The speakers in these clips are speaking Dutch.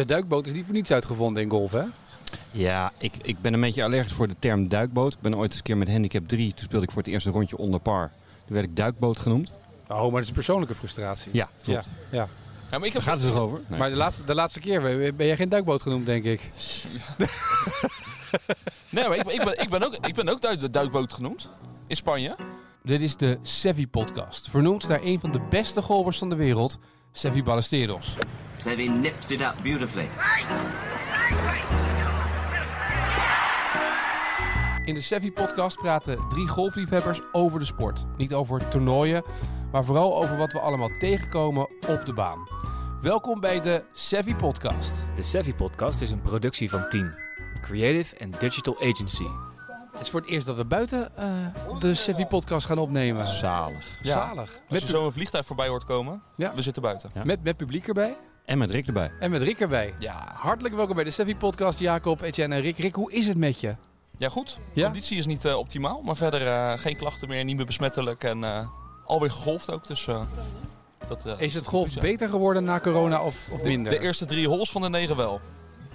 De duikboot is niet voor niets uitgevonden in golf, hè? Ja, ik, ik ben een beetje allergisch voor de term duikboot. Ik ben ooit eens een keer met handicap 3. Toen speelde ik voor het eerste rondje onder par. Toen werd ik duikboot genoemd. Oh, maar dat is een persoonlijke frustratie. Ja, klopt. Ja, ja. Ja, maar ik heb Daar gaat het toch over? Nee. Maar de laatste, de laatste keer ben jij geen duikboot genoemd, denk ik. Nee, maar ik, ben- ik, ben, ik, ben ook, ik ben ook duik- duikboot genoemd. In Spanje. Dit is de Sevi Podcast, vernoemd naar een van de beste golfers van de wereld, Sevi Ballesteros. Sevi nips it up beautifully. In de Sevi Podcast praten drie golfliefhebbers over de sport. Niet over toernooien, maar vooral over wat we allemaal tegenkomen op de baan. Welkom bij de Sevi Podcast. De Savvy Podcast is een productie van Team, Creative and Digital Agency. Het is voor het eerst dat we buiten eh, de Sevi podcast gaan opnemen. Zalig. Zalig. Als Met, je zo een vliegtuig voorbij hoort komen, Ja. we zitten buiten. Ja. met, met publiek erbij En met Rick erbij. en met Rick erbij. Ja, Hartelijk welkom bij de Sevi podcast, Jacob, Etienne en Rick. Rick, hoe is het met je? ja goed. Ja? Conditie is niet eh, optimaal, maar verder eh, geen klachten meer, niet meer besmettelijk en eh, alweer gegolfd ook. Dus, eh, dat, eh, Is het golf beter geworden na corona of, of minder? De eerste drie holes van de negen wel.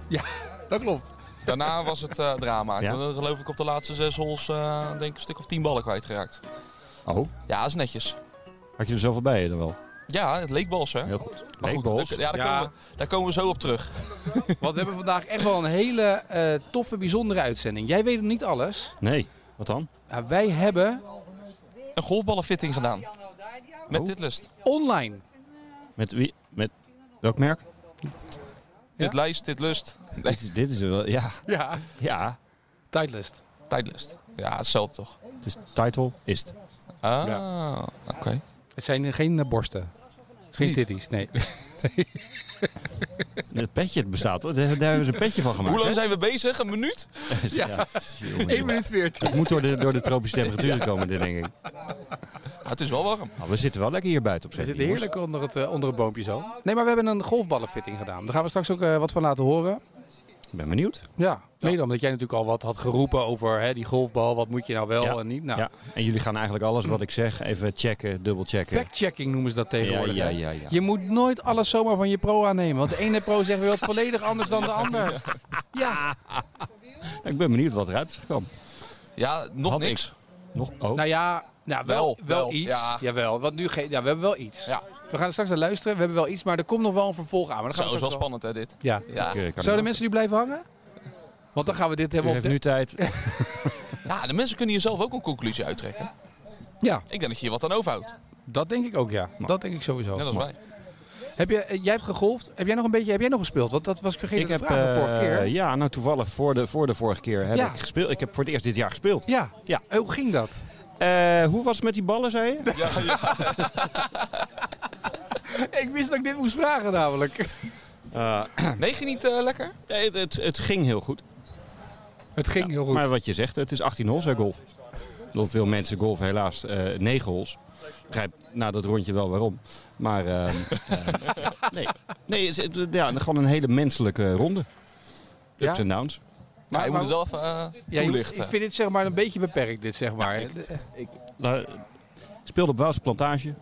Dat klopt. Daarna was het eh, drama. Ja? Ik ben, geloof ik op de laatste zes holes eh, denk ik een stuk of tien ballen kwijtgeraakt. Oh, Ja, dat is netjes. had je er zoveel bij je dan wel? Ja, het leek bals hè. Heel goed. Maar goed, daar- ja, daar, Ja. Komen we, daar komen we zo op terug. Want we hebben vandaag echt wel een hele eh, toffe, bijzondere uitzending. Jij weet nog niet alles. Nee, wat dan? Wij hebben Een golfballenfitting gedaan. Met Oh. dit lust. online. Met wie? Met welk merk? Dit lijst, dit lust. Nee, Dit is, dit is wel, ja. Ja. Ja. Tijdlist. tijdlust. Ja, hetzelfde toch? Dus title is het. Ah, oké. Het zijn geen eh, borsten. Geen Niet. titties, nee. Het petje het bestaat hoor. Daar, hebben ze een petje van gemaakt. Hoe lang hè? zijn we bezig? Een minuut? Ja. jongen, 1 joh. minuut 14. Het moet door de, door de tropische temperaturen komen, dit denk ik. Ah, het is wel warm. Nou, we zitten wel lekker hier buiten op We zee. zitten heerlijk onder het, eh, onder het boompje zo. Nee, maar we hebben een golfballenfitting gedaan. Daar gaan we straks ook eh, wat van laten horen. Ik ben benieuwd. Ja, mede omdat jij natuurlijk al wat had geroepen over hè, die golfbal. Wat moet je nou wel Ja. en niet? Nou, Ja. En jullie gaan eigenlijk alles wat ik zeg even checken, dubbelchecken. fact-checking noemen ze dat tegenwoordig. Ja, ja, ja, ja. Je moet nooit alles zomaar van je pro aannemen. Want de ene pro zegt weer wat volledig anders dan de ander. Ja, Ik ben benieuwd wat eruit is gekomen. Ja, nog Had niks. Nog? Oh. nou ja, nou, wel, Wel, wel, wel, iets. ja. Jawel, want nu ge- ja, we hebben wel iets. Ja, We gaan er straks naar luisteren. We hebben wel iets, maar er komt nog wel een vervolg aan. Maar dan zo we is wel spannend hè dit. Ja. Eh, Zouden niet mensen nu blijven hangen? Want dan gaan we dit hebben op heeft de... nu tijd. ja, de mensen kunnen hier zelf ook een conclusie uittrekken. Ja, Ik denk dat je hier wat aan overhoudt. dat denk ik ook, ja. Dat denk ik sowieso. Net als wij. Heb je, eh, jij hebt gegolfd. Heb jij nog een beetje, heb jij nog gespeeld? Want dat was ik vergeten ik te heb, vragen eh, vorige keer. ja, nou toevallig voor de, voor de vorige keer heb Ja. ik gespeeld. Ik heb voor het eerst dit jaar gespeeld. Ja. Ja. Eh, Hoe ging dat? Eh, hoe was het met die ballen, zei je? Ja, ja. ik wist dat ik dit moest vragen namelijk. Nee, ging niet eh, lekker? Nee, het, het ging heel goed. Het ging heel goed. Maar wat je zegt, het is 18 holes hè, golf. Nog veel mensen golfen helaas eh 9 holes. Ik begrijp na dat rondje wel waarom. Maar eh, eh, nee, nee het, ja, gewoon een hele menselijke ronde. Ja? Ups en downs. Maar je maar- moet het wel even eh, Ja, toelichten. ik vind dit zeg maar een beetje beperkt, dit zeg maar. Ja. La- Speelde op Waalse Plantage.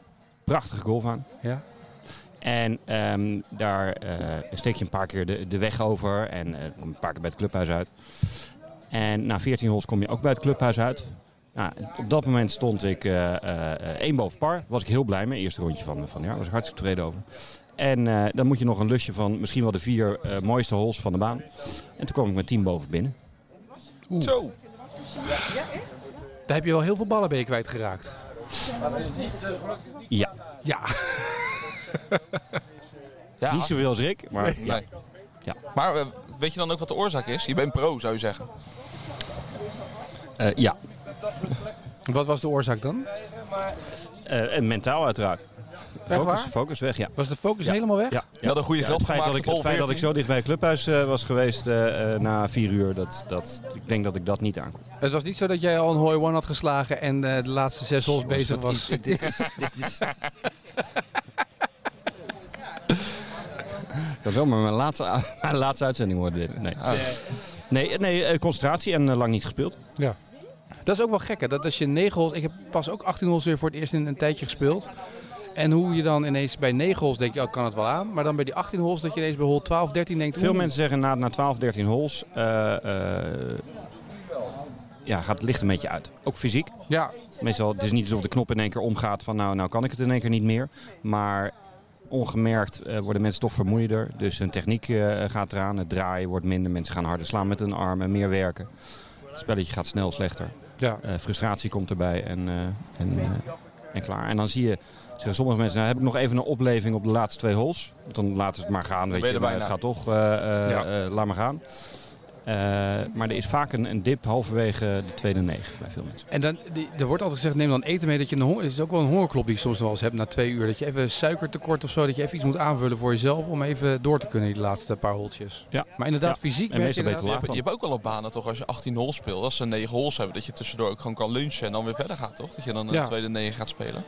Prachtige golf aan. En ehm, daar eh, steek je een paar keer de, de weg over en eh, kom je een paar keer bij het clubhuis uit. En na 14 holes kom je ook bij het clubhuis uit. Nou, op dat moment stond ik eh, eh, eh, één boven par. Was ik heel blij mee. Eerste rondje van, van het jaar. Was ik hartstikke tevreden over. En eh, dan moet je nog een lusje van misschien wel de vier eh, mooiste holes van de baan. En toen kwam ik met 10 boven binnen. Zo. Daar heb je wel heel veel ballen bij je kwijtgeraakt. Ja, Ja. Ja, niet zoveel als Rick, maar ja. Nee. Ja. Maar eh, weet je dan ook wat de oorzaak is? Je bent pro, zou je zeggen. Eh, ja. Wat was de oorzaak dan? Eh, en mentaal uiteraard. Focus, waar? focus weg, ja. Was de focus helemaal weg? Ja, Je had een goede Ja, geld het feit, dat ik, het feit dat ik 14. zo dicht bij het clubhuis eh, was geweest eh, eh, na vier uur, dat, dat, ik denk dat ik dat niet aankom. Het was niet zo dat jij al een hole one had geslagen en eh, de laatste zes holes bezig was. dit is, dit is... kan zomaar mijn laatste, mijn laatste uitzending worden dit. Nee, nee, nee eh, concentratie en lang niet gespeeld. Ja. Dat is ook wel gek, hè? Dat als je 9 holes... Ik heb pas ook 18 holes weer voor het eerst in een tijdje gespeeld. En hoe je dan ineens bij 9 holes denk je, oh, kan het wel aan. Maar dan bij die 18 holes dat je ineens bij hole 12, 13 denkt... Veel mensen zeggen na, na 12, 13 holes eh, eh, ja, gaat het licht een beetje uit. Ook fysiek. Ja, Meestal, het is niet alsof de knop in één keer omgaat van nou, nou kan ik het in één keer niet meer. Maar ongemerkt eh, worden mensen toch vermoeider. Dus hun techniek gaat eraan, het draaien wordt minder. Mensen gaan harder slaan met hun armen, meer werken. Het spelletje gaat snel slechter. ja. Frustratie komt erbij en, en, en klaar. En dan zie je, zeggen sommige mensen, nou heb ik nog even een opleving op de laatste twee holes. Want dan laten ze het maar gaan, weet je. je Maar bijna. het gaat toch, eh, eh, Ja. eh, laat maar gaan. Eh, maar er is vaak een, een dip halverwege de tweede negen bij veel mensen. En dan, die, er wordt altijd gezegd, neem dan eten mee dat je een honger... Het is ook wel een hongerklop die je soms wel eens hebt na twee uur. Dat je even suikertekort of zo, dat je even iets moet aanvullen voor jezelf... om even door te kunnen die laatste paar holtjes. Ja. Maar inderdaad, Ja. fysiek En merk je inderdaad- Je hebt, je hebt ook wel op banen toch, als je 18 holes speelt, als ze 9 holes hebben, dat je tussendoor ook gewoon kan lunchen en dan weer verder gaat, toch? Dat je dan Ja. tweede 9 gaat spelen.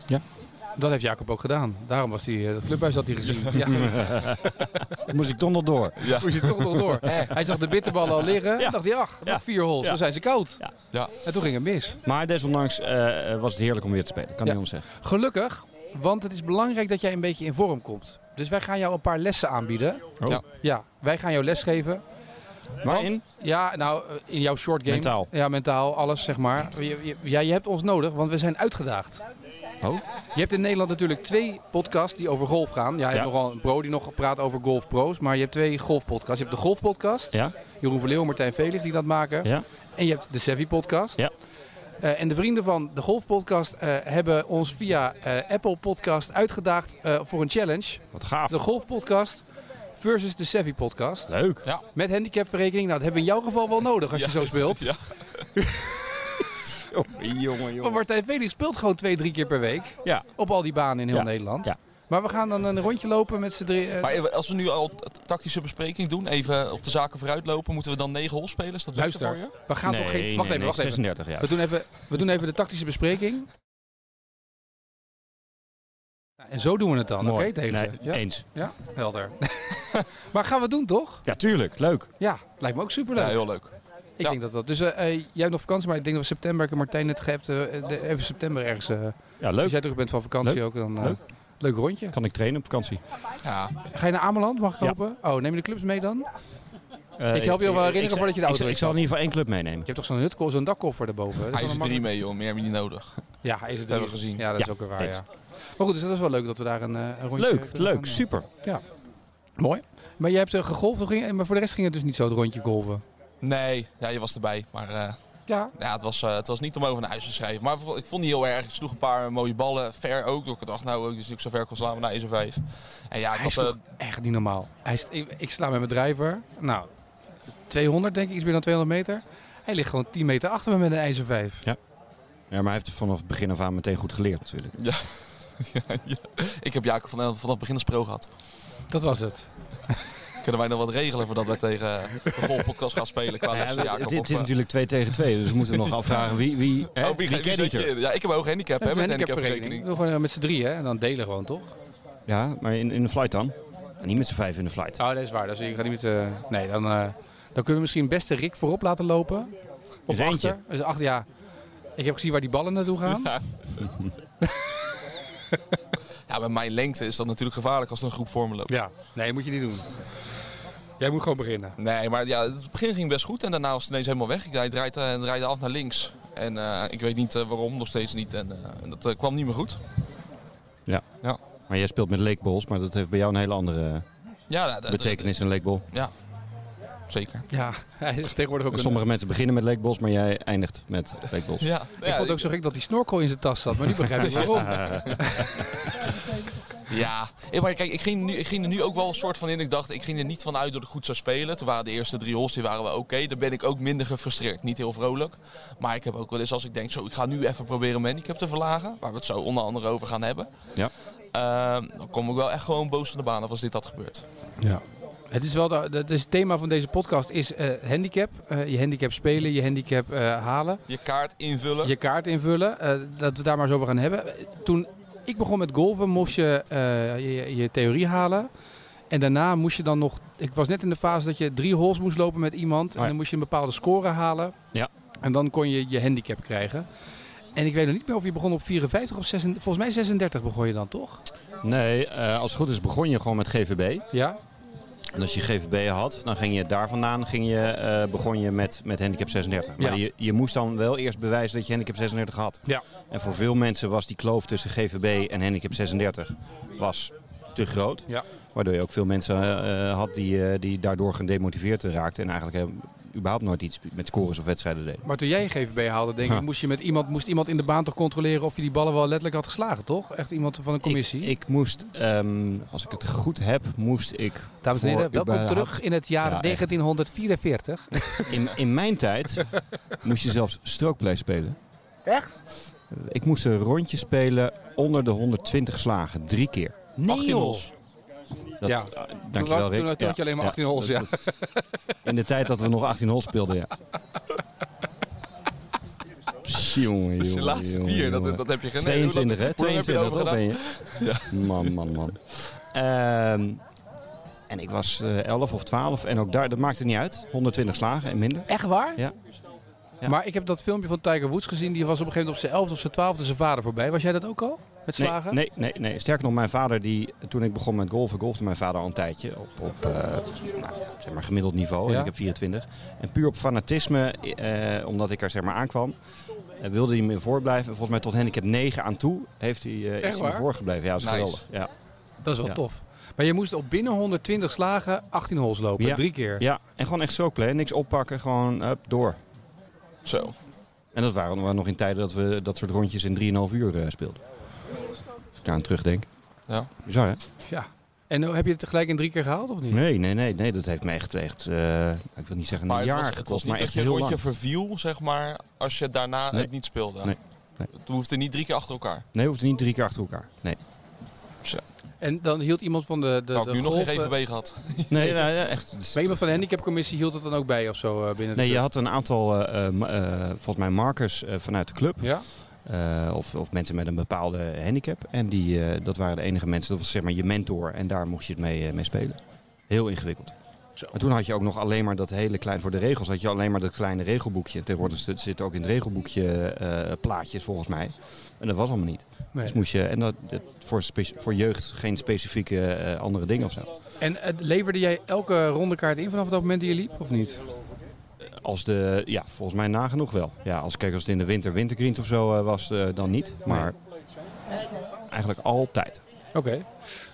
Dat heeft Jacob ook gedaan. Daarom was hij, eh, dat clubhuis had hij gezien. Ja, Moest ik toch nog door. Ja. moest je toch nog door. Hij zag de bitterballen al liggen. Ja. dacht hij, ach, nog vier holes, Ja. dan zijn ze koud. Ja. Ja. En toen ging het mis. Maar desondanks eh, was het heerlijk om weer te spelen. Kan Ja. zeggen. Gelukkig, want het is belangrijk dat jij een beetje in vorm komt. Dus wij gaan jou een paar lessen aanbieden. Oh. Ja. Ja, wij gaan jou lesgeven. Waarin? Want- ja, nou, in jouw short game. Mentaal. Ja, mentaal, alles zeg maar. Ja, je hebt ons nodig, want we zijn uitgedaagd. Oh. Je hebt in Nederland natuurlijk twee podcasts die over golf gaan. Ja, je Ja. hebt nogal een pro die nog praat over golfpro's. Maar je hebt twee golfpodcasts. Je hebt de golfpodcast. Ja? Jeroen Verleeuw en Martijn Velig die dat maken. Ja? En je hebt de Savvy podcast. Ja. Eh, en de vrienden van de golfpodcast eh hebben ons via eh, Apple Podcast uitgedaagd voor een challenge. Wat gaaf. De golfpodcast versus de Savvy podcast. Leuk. Met handicapverrekening. Nou, dat hebben we in jouw geval wel nodig als je zo speelt. Ja. jongen, jongen. Want Martijn Felix speelt gewoon twee, drie keer per week. Ja. Op al die banen in heel Ja. Nederland. Ja. Maar we gaan dan een rondje lopen met z'n drie. eh, Maar even, als we nu al tactische bespreking doen, even op de zaken vooruitlopen, moeten we dan 9 holes spelen? Is dat Luister. voor je? we gaan nee, nog geen. nee, Wacht even, nee, wacht even. 36 jaar. We doen, even, we doen even de tactische bespreking. En zo doen we het dan, oké? Tegen Nee, ze? Ja? Eens. ja, helder. maar gaan we het doen, toch? Ja, tuurlijk. Leuk. Ja, lijkt me ook superleuk. Ja, heel leuk. ik ja. denk dat dat. Dus eh, eh, jij hebt nog vakantie, maar ik denk dat we september, ik heb Martijn net gehebt, eh, de- even september ergens. eh, Ja, als leuk. jij terug bent van vakantie Leuk. ook, dan. eh, Leuk. Leuk rondje. Kan ik trainen op vakantie? Ja, Ga je naar Ameland, mag ik Ja. hopen? Oh, neem je de clubs mee dan? Eh, Ik help je wel herinneren ik- voordat je de auto Ik, ik zal in ieder geval één club meenemen. Je hebt toch zo'n hutkoffer, zo'n dakkoffer erboven? Hij is een er drie mee, joh. Meer heb je niet nodig. Ja, hij is het Dat hebben we gezien. Ja, dat is Ja, ook weer waar, ja. Maar goed, dus dat is wel leuk dat we daar een, eh, een rondje Leuk, leuk, gaan, eh. super. Mooi. Maar jij hebt uh, gegolfd, maar voor de rest ging het dus niet zo het rondje golven? Nee, ja, je was erbij. Maar eh, Ja. ja, het, was, eh, het was niet om over naar huis te schrijven. Maar ik vond het niet heel erg. Ik sloeg een paar mooie ballen. Ver ook. Dus ik dacht, nou, als ik zo ver kon slaan naar IJzer 5. En ja, ik Hij had, sloeg echt niet normaal. Hij ik, ik sla met mijn driver. Nou, 200 denk ik, iets meer dan 200 meter. Hij ligt gewoon 10 meter achter me met een ijzer 5. Ja, maar hij heeft het vanaf het begin af aan meteen goed geleerd natuurlijk. ik heb Jacob van, vanaf het begin als pro gehad. Dat was het. Kunnen wij nog wat regelen voordat wij tegen de golfpodcast gaan spelen qua Ja, het, Jacob? het Of, is eh, natuurlijk 2 tegen 2, dus we moeten nog afvragen wie, wie, hè, oh, wie, wie wie kent zet je? Ja, ik heb een hoge handicap, hè, Een met handicapverrekening. gewoon eh, met z'n drieën hè? en dan delen gewoon, toch? Ja, maar in, in de flight dan? En niet met z'n vijf in de flight. Oh, dat is waar. Dus je gaat niet met, eh, nee, dan, eh, dan kunnen we misschien best de Rick voorop laten lopen. Of eentje. achter. Dus achter, ja. Ik heb gezien waar die ballen naartoe gaan. Ja. ja, met mijn lengte is dat natuurlijk gevaarlijk als er een groep voor me loopt. Ja. Nee, moet je niet doen. Jij moet gewoon beginnen. Nee, maar ja, het begin ging best goed en daarna was het ineens helemaal weg. Ik draai- draaide, eh, draaide af naar links. En eh, ik weet niet eh, waarom, nog steeds niet. En eh, dat eh, kwam niet meer goed. Maar jij speelt met leekbols, maar dat heeft bij jou een hele andere Ja, dat- betekenis, een leekbol. Ja, zeker. Ja, hij is tegenwoordig ook een... Sommige mensen beginnen met leekbols, maar jij eindigt met leekbols. Ja, Ik vond het ook zo gek dat die snorkel in zijn tas zat, maar nu begrijp ik waarom. Ja, Eh, maar kijk, ik ging, nu, ik ging er nu ook wel een soort van in. Ik dacht, ik ging er niet van uit dat ik goed zou spelen. Toen waren de eerste drie holes, die waren wel oké. Dan ben ik ook minder gefrustreerd. Niet heel vrolijk. Maar ik heb ook wel eens als ik denk, zo, ik ga nu even proberen mijn handicap te verlagen. Waar we het zo onder andere over gaan hebben. Ja. Ehm, dan kom ik wel echt gewoon boos van de baan af als dit had gebeurd. Ja. Het is wel de, het, is het thema van deze podcast is eh, handicap. Eh, je handicap spelen, je handicap eh, halen, Je kaart invullen. je kaart invullen. dat we daar maar eens over gaan hebben. Toen ik begon met golven moest je je, je theorie halen. En daarna moest je dan nog... Ik was net in de fase dat je drie holes moest lopen met iemand. Oh En dan moest je een bepaalde score halen. Ja. En dan kon je je handicap krijgen. En ik weet nog niet meer of je begon op 54 of 36. Volgens mij 36 begon je dan, toch? Nee, als het goed is begon je gewoon met GVB. Ja. En als je GVB had, dan ging je daar vandaan ging je, eh, begon je met, met handicap 36. Maar Ja. je, je moest dan wel eerst bewijzen dat je handicap 36 had. Ja. En voor veel mensen was die kloof tussen GVB en handicap 36 was te groot. Ja. Waardoor je ook veel mensen eh, had die, eh, die daardoor gedemotiveerd raakten. En eigenlijk eh, überhaupt nooit iets met scores of wedstrijden deden. Maar toen jij GVB haalde, denk ik, moest je met iemand, moest iemand in de baan toch controleren of je die ballen wel letterlijk had geslagen, toch? Echt iemand van een commissie. Ik, ik moest, ehm, als ik het goed heb, moest ik... Dames en heren, welkom überhaupt- terug in het jaar Ja, echt. 1944. In, in mijn tijd moest je zelfs strookplay spelen. Echt? Ik moest een rondje spelen onder de 120 slagen, drie keer. Nee 18 joh. Dat, Ja. ah, dankjewel Toen- Rick. toen- toen had je alleen maar 18 holes, ja. dat- dat- in de tijd dat we nog 18 holes speelden, ja. Jongen, Dus de jongen, laatste jongen, vier, dat, jongen. dat heb je geen 22 hè, Hoe lang heb je 22 dat ben je. Man, man, man. Ehm, en ik was eh 11 of 12 en ook daar, dat maakte niet uit. 120 slagen en minder. Echt waar? Ja. Ja. Maar ik heb dat filmpje van Tiger Woods gezien. Die was op een gegeven moment op zijn 11 of zijn 12 zijn vader voorbij. Was jij dat ook al? Met Nee, slagen? nee, nee, nee. Sterker nog, mijn vader, die, toen ik begon met golfen, golfde mijn vader al een tijdje op, op eh, nou, zeg maar gemiddeld niveau. Ja. En ik heb 24. En puur op fanatisme, eh, omdat ik er zeg maar aankwam, eh, wilde hij me voorblijven. Volgens mij tot handicap 9 aan toe heeft hij, eh, Echt is hij me waar? voorgebleven. Ja, dat is Nice. geweldig. Ja. Dat is wel Ja. tof. Maar je moest op binnen 120 slagen 18 holes lopen. Ja. Drie keer. ja, en gewoon echt strokeplay. Niks oppakken, gewoon up, door. Zo. En dat waren we nog in tijden dat we dat soort rondjes in 3,5 uur eh, speelden. Ik daar aan terugdenk. Ja. Bizar hè? Ja. En eh, heb je het tegelijk in drie keer gehaald of niet? Nee, nee, nee, nee. Dat heeft me echt, echt eh, ik wil niet zeggen Maar een het jaar was, het gekost, was niet maar dat echt je een heel rondje verviel, zeg maar, als je daarna Nee. het niet speelde. Nee. Nee. Het hoefde niet drie keer achter elkaar. Nee, hoeft niet drie keer achter elkaar. Nee, En dan hield iemand van de, de, Dat ik nu nog geen GVB gehad. nee, nou, ja, echt. Maar iemand van de handicapcommissie hield het dan ook bij of zo eh, binnen de Nee, je had een aantal, eh, volgens mij, markers vanuit de club. Ja? Eh, of, of mensen met een bepaalde handicap. En die, eh, dat waren de enige mensen, dat was zeg maar je mentor. En daar moest je het mee, eh, mee spelen. Heel ingewikkeld. Zo. En toen had je ook nog alleen maar dat hele klein, voor de regels had je alleen maar dat kleine regelboekje. Tegenwoordig zit- zitten ook in het regelboekje plaatjes volgens mij. En dat was allemaal niet. Nee. Dus moest je, en dat, dat voor, voor jeugd geen specifieke andere dingen of zo. En leverde jij elke rondekaart in vanaf dat moment die je liep of niet? Als de, ja, volgens mij nagenoeg wel. Ja, als, kijk, als het in de winter wintergrind of zo eh, was, eh, dan niet. Maar eigenlijk altijd. Oké.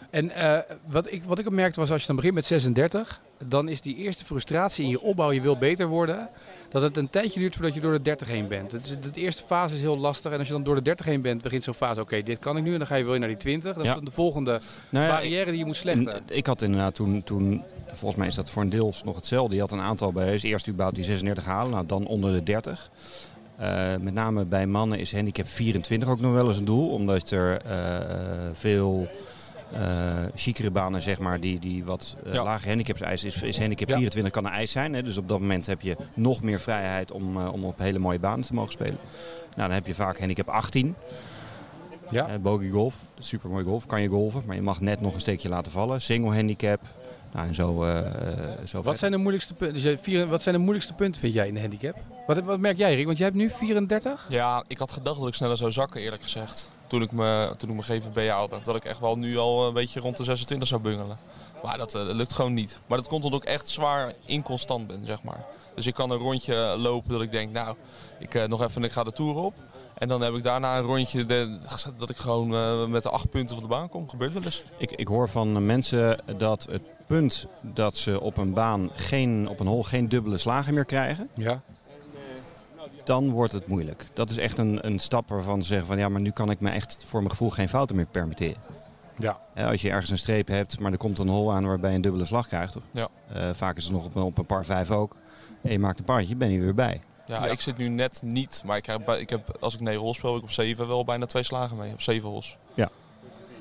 En eh, wat, ik, wat ik opmerkte was als je dan begint met 36, dan is die eerste frustratie in je opbouw, je wil beter worden, dat het een tijdje duurt voordat je door de 30 heen bent. Het is, de eerste fase is heel lastig en als je dan door de 30 heen bent, begint zo'n fase, oké, dit kan ik nu en dan ga je weer naar die 20. Dat is de volgende Nou ja, barrière die je moet slechten. En Ik had inderdaad toen, toen, volgens mij is dat voor een deels nog hetzelfde. Je had een aantal bij, is eerst überhaupt die 36 halen, nou dan onder de 30. Eh, met name bij mannen is handicap 24 ook nog wel eens een doel, omdat er eh, veel chicere banen, zeg maar, die, die wat Ja. lage handicaps eisen, is, is handicap Ja. 24 kan een eis zijn. Hè? Dus op dat moment heb je nog meer vrijheid om, om op hele mooie banen te mogen spelen. Nou, dan heb je vaak handicap 18. Ja. Bogey golf, super mooi golf, kan je golven, maar je mag net nog een steekje laten vallen. Single handicap, nou en zo, eh, eh, zo Wat verder. zijn, de moeilijkste punten, dus je- vier- wat zijn de moeilijkste punten, vind jij, in de handicap? Wat, wat merk jij, Rick? Want jij hebt nu 34? Ja, ik had gedacht dat ik sneller zou zakken, eerlijk gezegd. Toen ik, me, toen ik mijn GVB haalde. Dat ik echt wel nu al een beetje rond de 26 zou bungelen. Maar dat, eh, dat lukt gewoon niet. Maar dat komt omdat ik echt zwaar inconstant ben, zeg maar. Dus ik kan een rondje lopen dat ik denk, nou, ik eh, nog even, ik ga de Tour op. En dan heb ik daarna een rondje de- dat ik gewoon eh, met de acht punten van de baan kom. Gebeurt wel eens. Ik, ik hoor van mensen dat het punt dat ze op een baan geen, op een hol geen dubbele slagen meer krijgen, Ja. dan wordt het moeilijk. Dat is echt een, een stap waarvan ze zeggen van ja, maar nu kan ik me echt voor mijn gevoel geen fouten meer permitteren. Ja. Hè, als je ergens een streep hebt, maar er komt een hol aan waarbij je een dubbele slag krijgt. Ja. eh, vaak is het nog op, een- op een par 5 ook. En je maakt een partje, ben je weer bij. Ja, ik zit nu net niet. Maar ik heb, ik heb, als ik 9 hols speel, heb ik op 7 wel bijna twee slagen mee. Op 7 hols. Ja.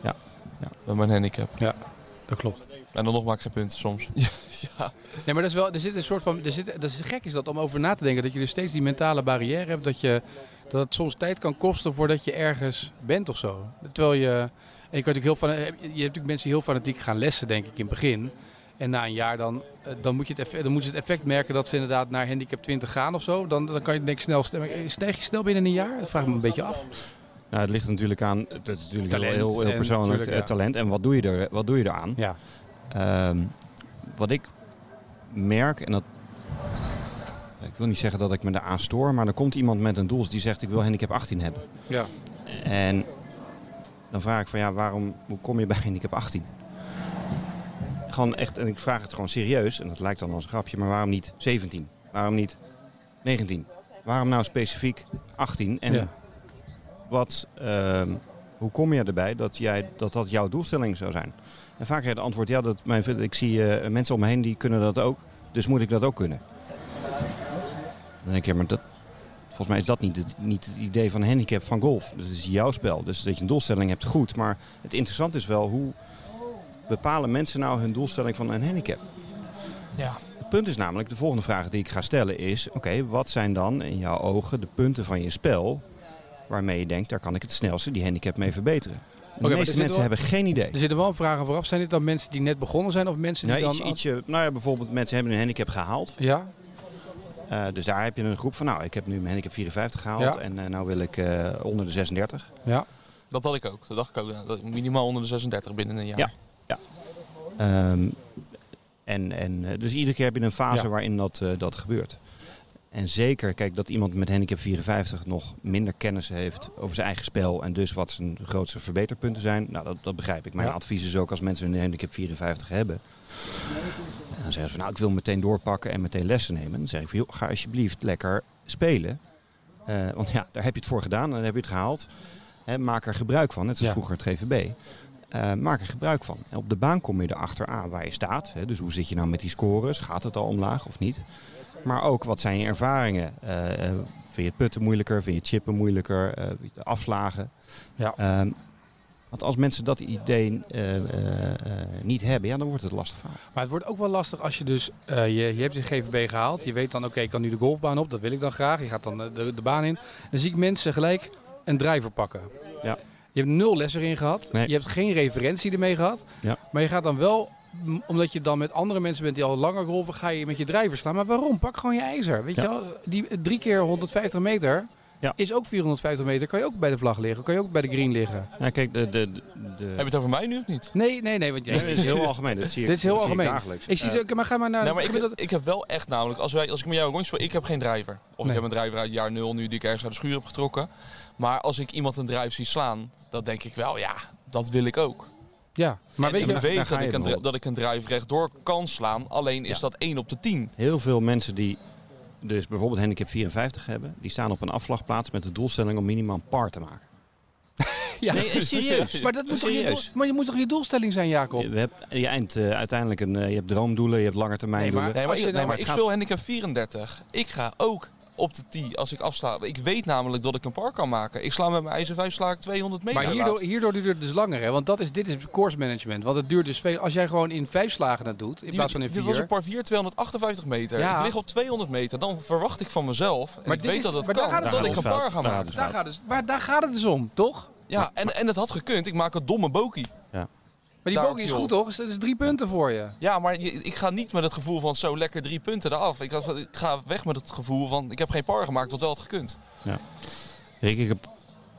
Ja. Ja. Met mijn handicap. Dat klopt. En dan nog maak ik geen punten soms. ja. Nee, maar dat is wel, er zit een soort van, er zit, dat is gek is dat om over na te denken, dat je dus steeds die mentale barrière hebt, dat, je, dat het soms tijd kan kosten voordat je ergens bent of zo. Terwijl je, en je, kan natuurlijk heel van, je hebt natuurlijk mensen die heel fanatiek gaan lessen, denk ik, in het begin. En na een jaar dan, eh, dan, moet je het effect, dan moeten ze het effect merken dat ze inderdaad naar handicap 20 gaan of zo. Dan, dan kan je denk ik snel stemmen. Stijg je snel binnen een jaar? Dat vraag ik me een beetje af. Nou, het ligt natuurlijk aan, het is natuurlijk Talent heel, heel, persoonlijk eh, ja. talent. En wat doe je, er, wat doe je eraan? Ja. Ehm, wat ik merk, en dat. Ik wil niet zeggen dat ik me daar aan stoor, maar er komt iemand met een doel die zegt: Ik wil handicap 18 hebben. Ja. En dan vraag ik van ja, waarom, hoe kom je bij handicap 18? Gewoon echt, en ik vraag het gewoon serieus, en dat lijkt dan als een grapje, maar waarom niet 17? Waarom niet 19? Waarom nou specifiek 18? En Ja. wat, ehm, hoe kom je erbij dat, jij, dat dat jouw doelstelling zou zijn? En vaak krijg je het antwoord, ja, dat mijn, ik zie eh, mensen om me heen die kunnen dat ook, dus moet ik dat ook kunnen. Dan denk ja, maar dat, volgens mij is dat niet het, niet het idee van handicap van golf. Dat is jouw spel. Dus dat je een doelstelling hebt, goed. Maar het interessante is wel, hoe bepalen mensen nou hun doelstelling van een handicap? Ja. Het punt is namelijk, de volgende vraag die ik ga stellen is... Oké, wat zijn dan in jouw ogen de punten van je spel... waarmee je denkt, daar kan ik het snelste die handicap mee verbeteren? De meeste mensen wel- hebben geen idee. Er zitten wel vragen vooraf. Zijn dit dan mensen die net begonnen zijn of mensen die Nou, dan... iets, ietsje, nou ja, bijvoorbeeld mensen hebben een handicap gehaald. Ja? Eh, dus daar heb je een groep van, nou, ik heb nu mijn handicap 54 gehaald... Ja. en eh, nou wil ik eh, onder de 36. Ja. Dat had ik ook. Dat dacht ik ook. Minimaal onder de 36 binnen een jaar. Ja. Ehm, en, en, eh, dus iedere keer heb je een fase Ja. waarin dat, eh, dat gebeurt. En zeker, kijk, dat iemand met handicap 54 nog minder kennis heeft over zijn eigen spel en dus wat zijn grootste verbeterpunten zijn, nou, dat, dat begrijp ik. Mijn Ja. advies is ook als mensen een handicap 54 hebben, en dan zeggen ze van, nou, ik wil meteen doorpakken en meteen lessen nemen. Dan zeg ik van, joh, ga alsjeblieft lekker spelen. Eh, want ja, daar heb je het voor gedaan en dan heb je het gehaald. Hè, maak er gebruik van, net zoals Ja. vroeger het GVB. Eh, maak er gebruik van. En op de baan kom je erachter aan waar je staat. Hè, dus hoe zit je nou met die scores? Gaat het al omlaag of niet? Maar ook wat zijn je ervaringen? Eh, eh, vind je het putten moeilijker? Vind je het chippen moeilijker? Afslagen? Ja. Ehm, want als mensen dat idee niet hebben, ja, dan wordt het lastig. Maar het wordt ook wel lastig als je dus, je, je hebt je GVB gehaald. Je weet dan, oké, ik kan nu de golfbaan op, dat wil ik dan graag. Je gaat dan de, de baan in. Dan zie ik mensen gelijk een driver pakken. Ja. Je hebt nul les erin gehad. Nee. Je hebt geen referentie ermee gehad. Ja. Maar je gaat dan wel, omdat je dan met andere mensen bent die al langer golven, ga je met je driver staan. Maar waarom? Pak gewoon je ijzer. Weet Ja. je wel? Die drie keer 150 meter Ja. is ook 450 meter. Kan je ook bij de vlag liggen. Kan je ook bij de green liggen. Ja, kijk, de, de, de, Heb je het over mij nu of niet? Nee, nee, nee. Want jij, Nee, dit is heel algemeen. Dat zie ik, Dit is heel dat zie ik algemeen. dagelijks. ik zie ze, maar ga maar naar nee, maar gemiddelde- ik, ik heb wel echt namelijk, als, wij, als ik met jou een rondje speel, ik heb geen driver. Of Nee. ik heb een driver uit jaar 0 nu die ik ergens uit de schuur heb getrokken. Maar als ik iemand een drive zie slaan, dan denk ik wel, ja, dat wil ik ook. Ja, maar en weet ik je, weet dat ik, een, dat ik een drive rechtdoor kan slaan, alleen is Ja. dat 1 op de 10. Heel veel mensen die dus bijvoorbeeld handicap 54 hebben, die staan op een afslagplaats met de doelstelling om minimaal een par te maken. ja. Nee, serieus. Maar, dat moet toch je doel, Serieus. maar je moet toch je doelstelling zijn, Jacob? Je, hebt, je eind eh, uiteindelijk een, eh, je hebt droomdoelen, je hebt langetermijn Nee, maar-. Nee, maar, ik, nou- nee, maar ik het gaat- speel handicap 34. Ik ga ook op de tee als ik afsla. Ik weet namelijk dat ik een par kan maken. Ik sla met mijn ijzer 5 sla ik 200 meter. Maar hierdoor, hierdoor duurt het dus langer, hè? Want dat is, dit is course management. Want het duurt dus veel. Als jij gewoon in vijf slagen het doet, in Die- plaats van in Dit was vier. een par 4, 258 meter. Ja. Ik lig op 200 meter. Dan verwacht ik van mezelf, en Maar ik dit weet is- dat het maar daar kan, gaat het dat om. ik een Daar par ga maken. Daar Daar gaat, het, maar daar gaat het dus om, toch? Ja, en, en het had gekund. Ik maak een domme bokie. Maar die bogey is goed, toch? Dat is drie punten voor je. Ja, maar je- ik ga niet met het gevoel van zo lekker drie punten eraf. Ik ga, ik ga weg met het gevoel van ik heb geen par gemaakt, wat wel had gekund. Rick, ik heb,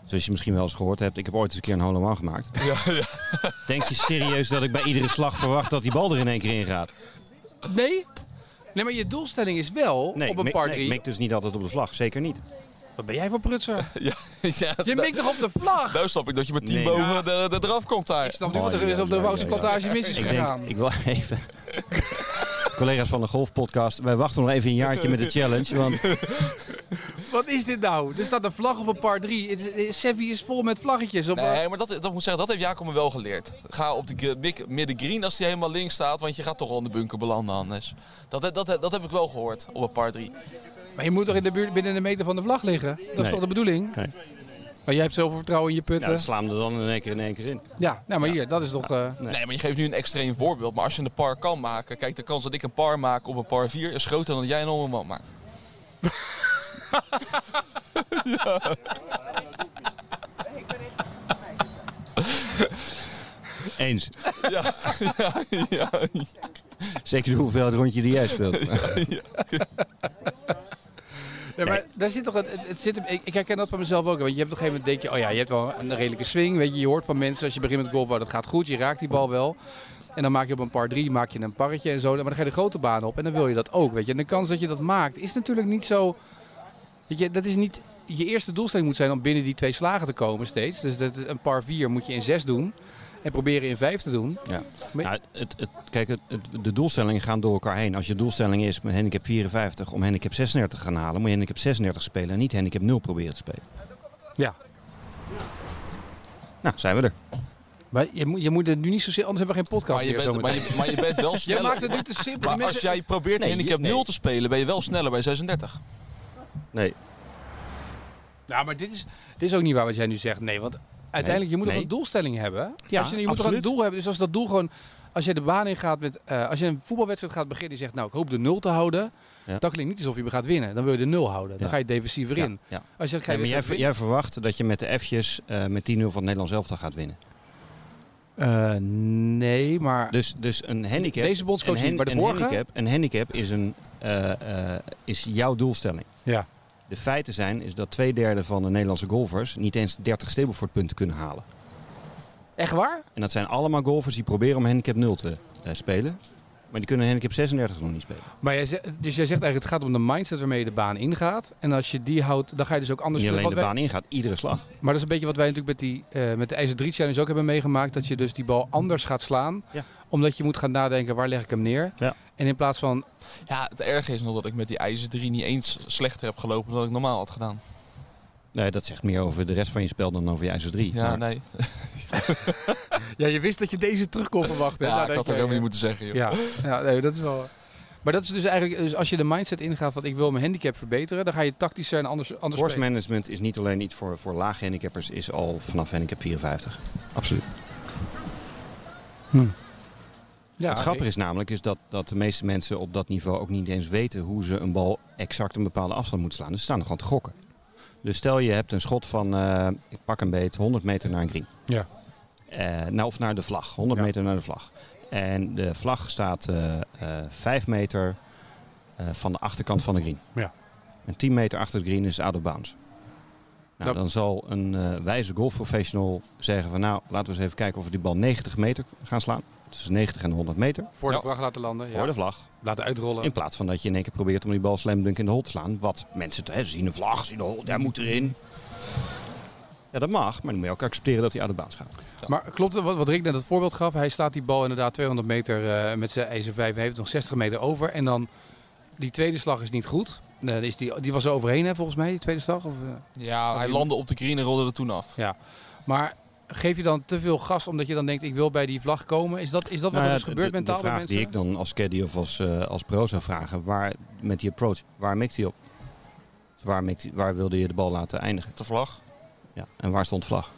zoals je misschien wel eens gehoord hebt, ik heb ooit eens een keer een hole in gemaakt. Ja, ja. Denk je serieus dat ik bij iedere slag verwacht dat die bal er in één keer in gaat? Nee? Nee, maar je doelstelling is wel Nee, op een par mik- nee, drie. ik mik dus niet altijd op de vlag, zeker niet. Wat ben jij voor prutser? ja, ja Je mikt toch op de vlag? Nou snap ik dat je met 10 Nee. boven de, de eraf komt daar. Ik snap nu Oh, wat er is op de Wouwse plantage mis is Ik gegaan. denk, ik wil even... Collega's van de golfpodcast, wij wachten nog even een jaartje met de challenge. Want Wat is dit nou? Er staat een vlag op een par 3. Het is- eh, Sevi is vol met vlaggetjes. Op, Nee, maar dat, dat moet zeggen, dat heeft Jacob me wel geleerd. Ga op de midden green als die helemaal links staat, want je gaat toch wel in de bunker belanden anders. Dat, dat, dat, dat heb ik wel gehoord op een par 3. Maar je moet toch in de buurt binnen een meter van de vlag liggen? Dat is toch de bedoeling? Nee. Maar jij hebt zoveel vertrouwen in je ja, putten. Ja, slaan we er dan in één keer in één keer in. nou maar hier, dat is toch... eh, Nee. Nee, maar je geeft nu een extreem voorbeeld. Maar als je een par kan maken, kijk, de kans dat ik een par maak op een par 4 is groter dan dat jij een man maakt. Eens. Ja, ja, ja. Zeker de hoeveelheid rondjes die jij speelt. Ja, maar daar zit toch een, het, het zit, ik, ik herken dat van mezelf ook. Want je hebt op een gegeven moment denk je, oh ja, je hebt wel een redelijke swing. Weet je, je hoort van mensen als je begint met golf, oh, dat gaat goed, je raakt die bal wel. En dan maak je op een par 3 maak je een parretje en zo. Maar dan ga je de grote baan op en dan wil je dat ook. Weet je. En de kans dat je dat maakt is natuurlijk niet zo. Weet je, dat is niet. Je eerste doelstelling moet zijn om binnen die twee slagen te komen steeds. Dus dat, een par 4 moet je in 6 doen. En proberen in 5 te doen. Ja. Maar- Ja, het, het, kijk, het, het- de doelstellingen gaan door elkaar heen. Als je doelstelling is met handicap 54 om handicap 36 te gaan halen, moet je handicap 36 spelen en niet handicap 0 proberen te spelen. Ja. Nou, zijn we er. Maar je moet, je moet het nu niet zozeer, anders hebben we geen podcast Maar je, meer bent, maar, je, maar je bent wel Jij sneller. maakt het nu te simpel. maar als jij probeert Nee, handicap je- nee. 0 te spelen, ben je wel sneller bij 36. Nee. Nou, maar dit is, dit is ook niet waar wat jij nu zegt. Nee, want uiteindelijk, je moet nee. toch een doelstelling hebben? Ja, als je, je moet toch een doel hebben. Dus als dat doel gewoon... Als je de baan ingaat met... eh, als je een voetbalwedstrijd gaat beginnen en je zegt... Nou, ik hoop de nul te houden. Ja. Dan klinkt niet alsof je gaat winnen. Dan wil je de nul houden. Dan Ja. ga je defensiever in. Ja, ja. Als je zegt, ga je Nee, maar jij, jij verwacht dat je met de F'jes eh, met 10-0 van het Nederlands elftal gaat winnen. Eh, nee, maar... Dus, dus een handicap. Deze bondscoach een, niet, maar de een vorige? handicap, een handicap is, een, eh, eh, is jouw doelstelling. Ja. De feiten zijn is dat twee derde van de Nederlandse golfers niet eens 30 Stableford punten kunnen halen. Echt waar? En dat zijn allemaal golfers die proberen om handicap 0 te eh, spelen. Maar die kunnen handicap 36 nog niet spelen. Maar jij zegt, dus jij zegt eigenlijk, het gaat om de mindset waarmee je de baan ingaat. En als je die houdt, dan ga je dus ook anders Niet alleen de baan ingaat, iedere slag. Maar dat is een beetje wat wij natuurlijk met, die, eh, met de IJzer 3 Challenge ook hebben meegemaakt. Dat je dus die bal anders gaat slaan. Ja. Omdat je moet gaan nadenken, waar leg ik hem neer? Ja. En in plaats van, Ja, het erge is nog dat ik met die ijzer 3 niet eens slechter heb gelopen dan ik normaal had gedaan. Nee, dat zegt meer over de rest van je spel dan over je IJzer 3. Ja, Maar- nee. ja, je wist dat je deze terug kon verwachten. Ja, Nou, ik had je, helemaal niet moeten zeggen, joh. Ja, ja nee, dat is wel... Maar dat is dus eigenlijk, dus als je de mindset ingaat van ik wil mijn handicap verbeteren, dan ga je tactischer en anders, anders spelen. management is niet alleen iets voor, voor lage handicappers, is al vanaf handicap 54. Absoluut. Ja, het grappige is namelijk is dat, dat de meeste mensen op dat niveau ook niet eens weten hoe ze een bal exact een bepaalde afstand moeten slaan. Dus ze staan er gewoon te gokken. Dus stel je hebt een schot van, eh, ik pak een beet, 100 meter naar een green. Ja. Eh, nou, of naar de vlag, 100 Ja. meter naar de vlag. En de vlag staat eh eh 5 meter van de achterkant van de green. Ja. En 10 meter achter de green is out of bounds. Nou, dan zal een wijze golfprofessional zeggen van nou, laten we eens even kijken of we die bal 90 meter gaan slaan. Tussen 90 en 100 meter Voor de Ja. vlag laten landen. Ja. voor de vlag. Laten uitrollen. In plaats van dat je in één keer probeert om die bal slam dunk in de hol te slaan. Wat mensen, hè, ze zien een vlag, ze zien een hol, daar moet erin. Ja, dat mag, maar dan moet je ook accepteren dat hij uit de baan gaat. Maar klopt het wat, wat Rick net het voorbeeld gaf? Hij slaat die bal inderdaad 200 meter eh, met zijn ijzer 5, heeft nog 60 meter over. En dan, die tweede slag is niet goed. Eh, is die, die was er overheen hè, volgens mij, die tweede slag? Of, eh? Ja, hij landde op de green en rolde er toen af. Maar geef je dan te veel gas omdat je dan denkt ik wil bij die vlag komen? Is dat, is dat wat Nou er ja, dus gebeurt de, mentaal de bij vraag mensen? die ik dan als caddy of als, eh, als pro zou vragen, waar, met die approach, waar mikt hij op? Waar, mikt hij- waar wilde je de bal laten eindigen? De vlag. Ja. En waar stond vlag?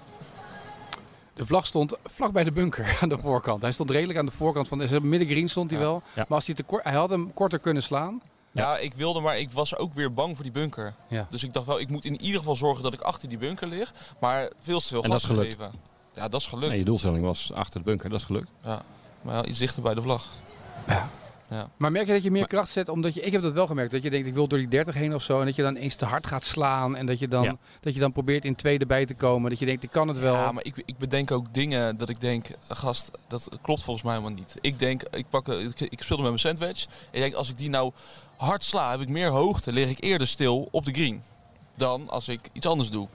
De vlag stond vlak bij de bunker aan de voorkant. Hij stond redelijk aan de voorkant van de midden green stond hij Ja. wel. Ja. Maar als hij, te kort, hij had hem korter kunnen slaan. Ja. ik wilde, maar ik was ook weer bang voor die bunker. Ja. Dus ik dacht wel, ik moet in ieder geval zorgen dat ik achter die bunker lig. Maar veel te veel En dat gas is gelukt. gegeven. Ja, dat is gelukt. Nee, je doelstelling was achter de bunker, dat is gelukt. Maar wel iets dichter bij de vlag. Maar merk je dat je meer kracht zet omdat je... Ik heb dat wel gemerkt. Dat je denkt ik wil door die 30 heen of zo. En dat je dan eens te hard gaat slaan. En dat je dan, Ja. dat je dan probeert in tweede bij te komen. Dat je denkt ik kan het wel. Ja, maar ik, ik bedenk ook dingen dat ik denk, gast, dat klopt volgens mij helemaal niet. Ik denk, ik, pak, ik, ik speelde met mijn sandwich. Ik denk, als ik die nou hard sla, heb ik meer hoogte, lig ik eerder stil op de green. Dan als ik iets anders doe.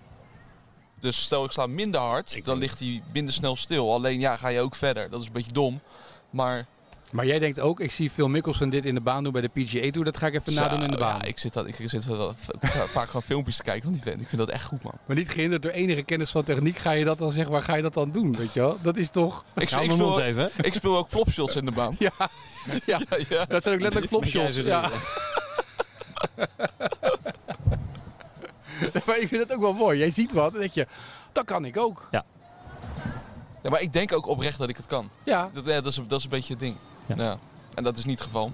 Dus stel ik sla minder hard, Ik dan ligt hij minder snel stil. Alleen ja, ga je ook verder. Dat is een beetje dom. Maar Maar jij denkt ook, ik zie Phil Mickelson dit in de baan doen bij de PGA Tour. Dat ga ik even zo, nadoen in de baan. Ja, ik zit, dat, ik zit wel, vaak gewoon filmpjes te kijken van die vent. Ik vind dat echt goed, man. Maar niet gehinderd door enige kennis van techniek ga je dat dan zeg maar, ga je dat dan doen, weet je wel? Dat is toch... Ik, ik, speel, even. ik speel ook flopshots in de baan. Ja, ja. ja, ja. dat zijn ook letterlijk flopshots. Ja. maar ik vind het ook wel mooi. Jij ziet wat en denk je, dat kan ik ook. Ja, maar ik denk ook oprecht dat ik het kan. Ja, Dat, ja, dat, is, dat is een beetje het ding. Ja. Ja. En dat is niet het geval.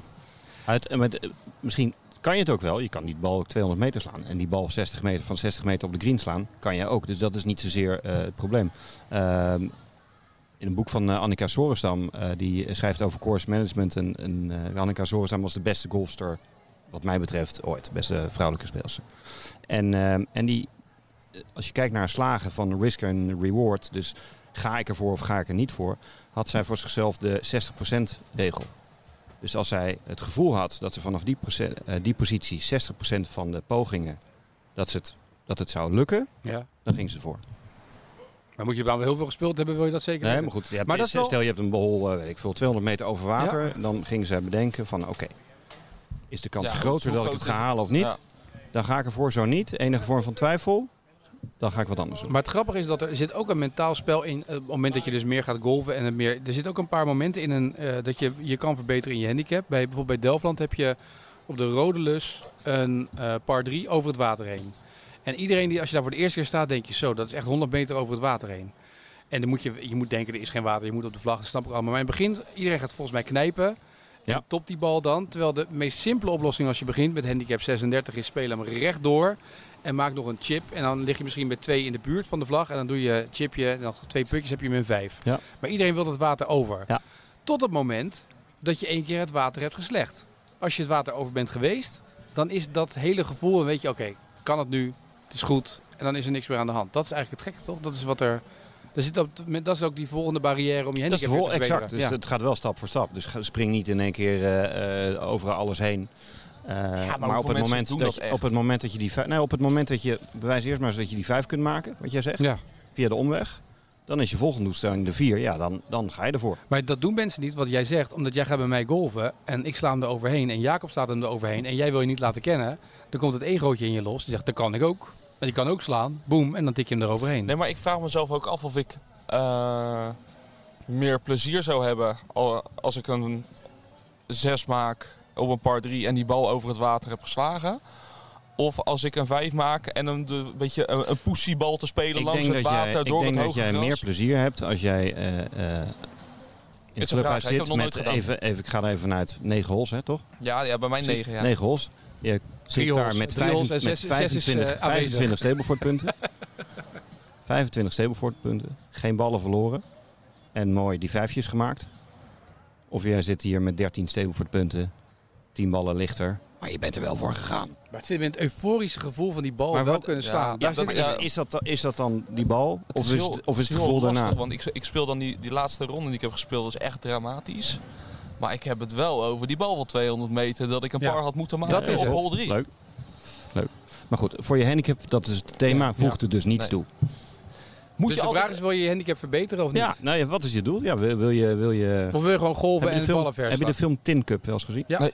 Uit, en met, eh, misschien kan je het ook wel. Je kan die bal ook 200 meter slaan. En die bal 60 meter, van 60 meter op de green slaan, kan je ook. Dus dat is niet zozeer eh, het probleem. Ehm, in een boek van uh, Annika Sorenstam, uh, die schrijft over course management. En, en uh, Annika Sorenstam was de beste golfster, wat mij betreft, ooit. De beste vrouwelijke speelster. En, en die, als je kijkt naar slagen van risk en reward, dus ga ik ervoor of ga ik er niet voor, had zij voor zichzelf de 60% regel. Dus als zij het gevoel had dat ze vanaf die, procent, die positie 60% van de pogingen, dat, ze het, dat het zou lukken, ja. dan ging ze ervoor. Maar moet je dan wel heel veel gespeeld hebben, wil je dat zeker Nee, weten? maar goed. Je hebt, Maar dat is wel- Stel je hebt een bol, eh, weet ik veel, 200 meter over water. Dan gingen ze bedenken van oké, is de kans Ja, groter dat ik het ga halen of niet? Ja. Dan ga ik ervoor zo niet. Enige vorm van twijfel, dan ga ik wat anders doen. Maar het grappige is dat er zit ook een mentaal spel in. eh, Op het moment dat je dus meer gaat golven en het meer. Er zit ook een paar momenten in een, eh, dat je je kan verbeteren in je handicap. Bij, bijvoorbeeld bij Delftland heb je op de Rode Lus een eh par 3 over het water heen. En iedereen die, als je daar voor de eerste keer staat, denk je zo, dat is echt 100 meter over het water heen. En dan moet je, je moet denken, er is geen water, je moet op de vlag, dat snap ik allemaal. Maar in het begin, iedereen gaat volgens mij knijpen. Ja. En topt die bal dan. Terwijl de meest simpele oplossing als je begint met handicap 36 is spelen hem rechtdoor. En maak nog een chip. En dan lig je misschien met twee in de buurt van de vlag. En dan doe je chipje. En nog twee putjes heb je hem in vijf. Ja. Maar iedereen wil het water over. Ja. Tot het moment dat je één keer het water hebt geslecht. Als je het water over bent geweest, dan is dat hele gevoel. En weet je, oké, kan het nu? Het is goed. En dan is er niks meer aan de hand. Dat is eigenlijk het gekke, toch? Dat is wat er. er zit op, dat is ook die volgende barrière om je Dat weer te exact. verbeteren. Dus het gaat wel stap voor stap. Dus spring niet in één keer eh, eh, over alles heen. Eh, maar op het, moment dat, dat je, op het moment dat je die vijf, nee, op het moment dat je bewijs eerst maar eens dat je die vijf kunt maken, wat jij zegt, Ja. via de omweg, dan is je volgende doelstelling de vier. Ja, dan, dan ga je ervoor. Maar dat doen mensen niet wat jij zegt, omdat jij gaat bij mij golven en ik sla hem er overheen en Jacob staat hem er overheen en jij wil je niet laten kennen. Dan komt het egootje in je los. Die zegt, dat kan ik ook. En die kan ook slaan. Boom. En dan tik je hem eroverheen. Nee, maar ik vraag mezelf ook af of ik eh, meer plezier zou hebben al- als ik een 6 maak op een par 3 en die bal over het water heb geslagen. Of als ik een 5 maak en een, de, beetje een, een poesiebal te spelen Ik langs denk het water jij, ik door denk het dat hoge jij gras. meer plezier hebt als jij eh, eh, in het clubhuis? Ik zit met even, even, ik ga er even vanuit 9 holes, hè, toch? Ja, ja, bij mij 9. Ja. 9 holes. Je zit daar met, 25, zes- met zes is, 25, eh, aanwezig. 25 Stableford punten. 25 Stableford punten. Geen ballen verloren. En mooi die vijfjes gemaakt. Of jij zit hier met 13 Stableford 10 ballen lichter. Maar je bent er wel voor gegaan. Maar het zit in het euforische gevoel van die bal Maar wel wat- kunnen ja, slaan. ja, Daar dat- Is, is, dat, dan- is dat dan die bal? Het Of is, heel- het, of is het heel gevoel lastig, daarna? Want ik, ik speel dan die, die laatste ronde die ik heb gespeeld, is echt dramatisch. Maar ik heb het wel over die bal van 200 meter dat ik een Ja, par had moeten maken dat is op het. hole 3. Leuk. Leuk. Maar goed, voor je handicap, dat is het thema, Ja. voegt het dus niets Nee. toe. Moet dus je de altijd... vraag is, wil je je handicap verbeteren of niet? Ja, nou ja, wat is je doel? Ja, wil, wil je... Wil je Of wil je gewoon golven en ballen film, ver heb je de film Tin Cup wel eens gezien? Ja. Nee.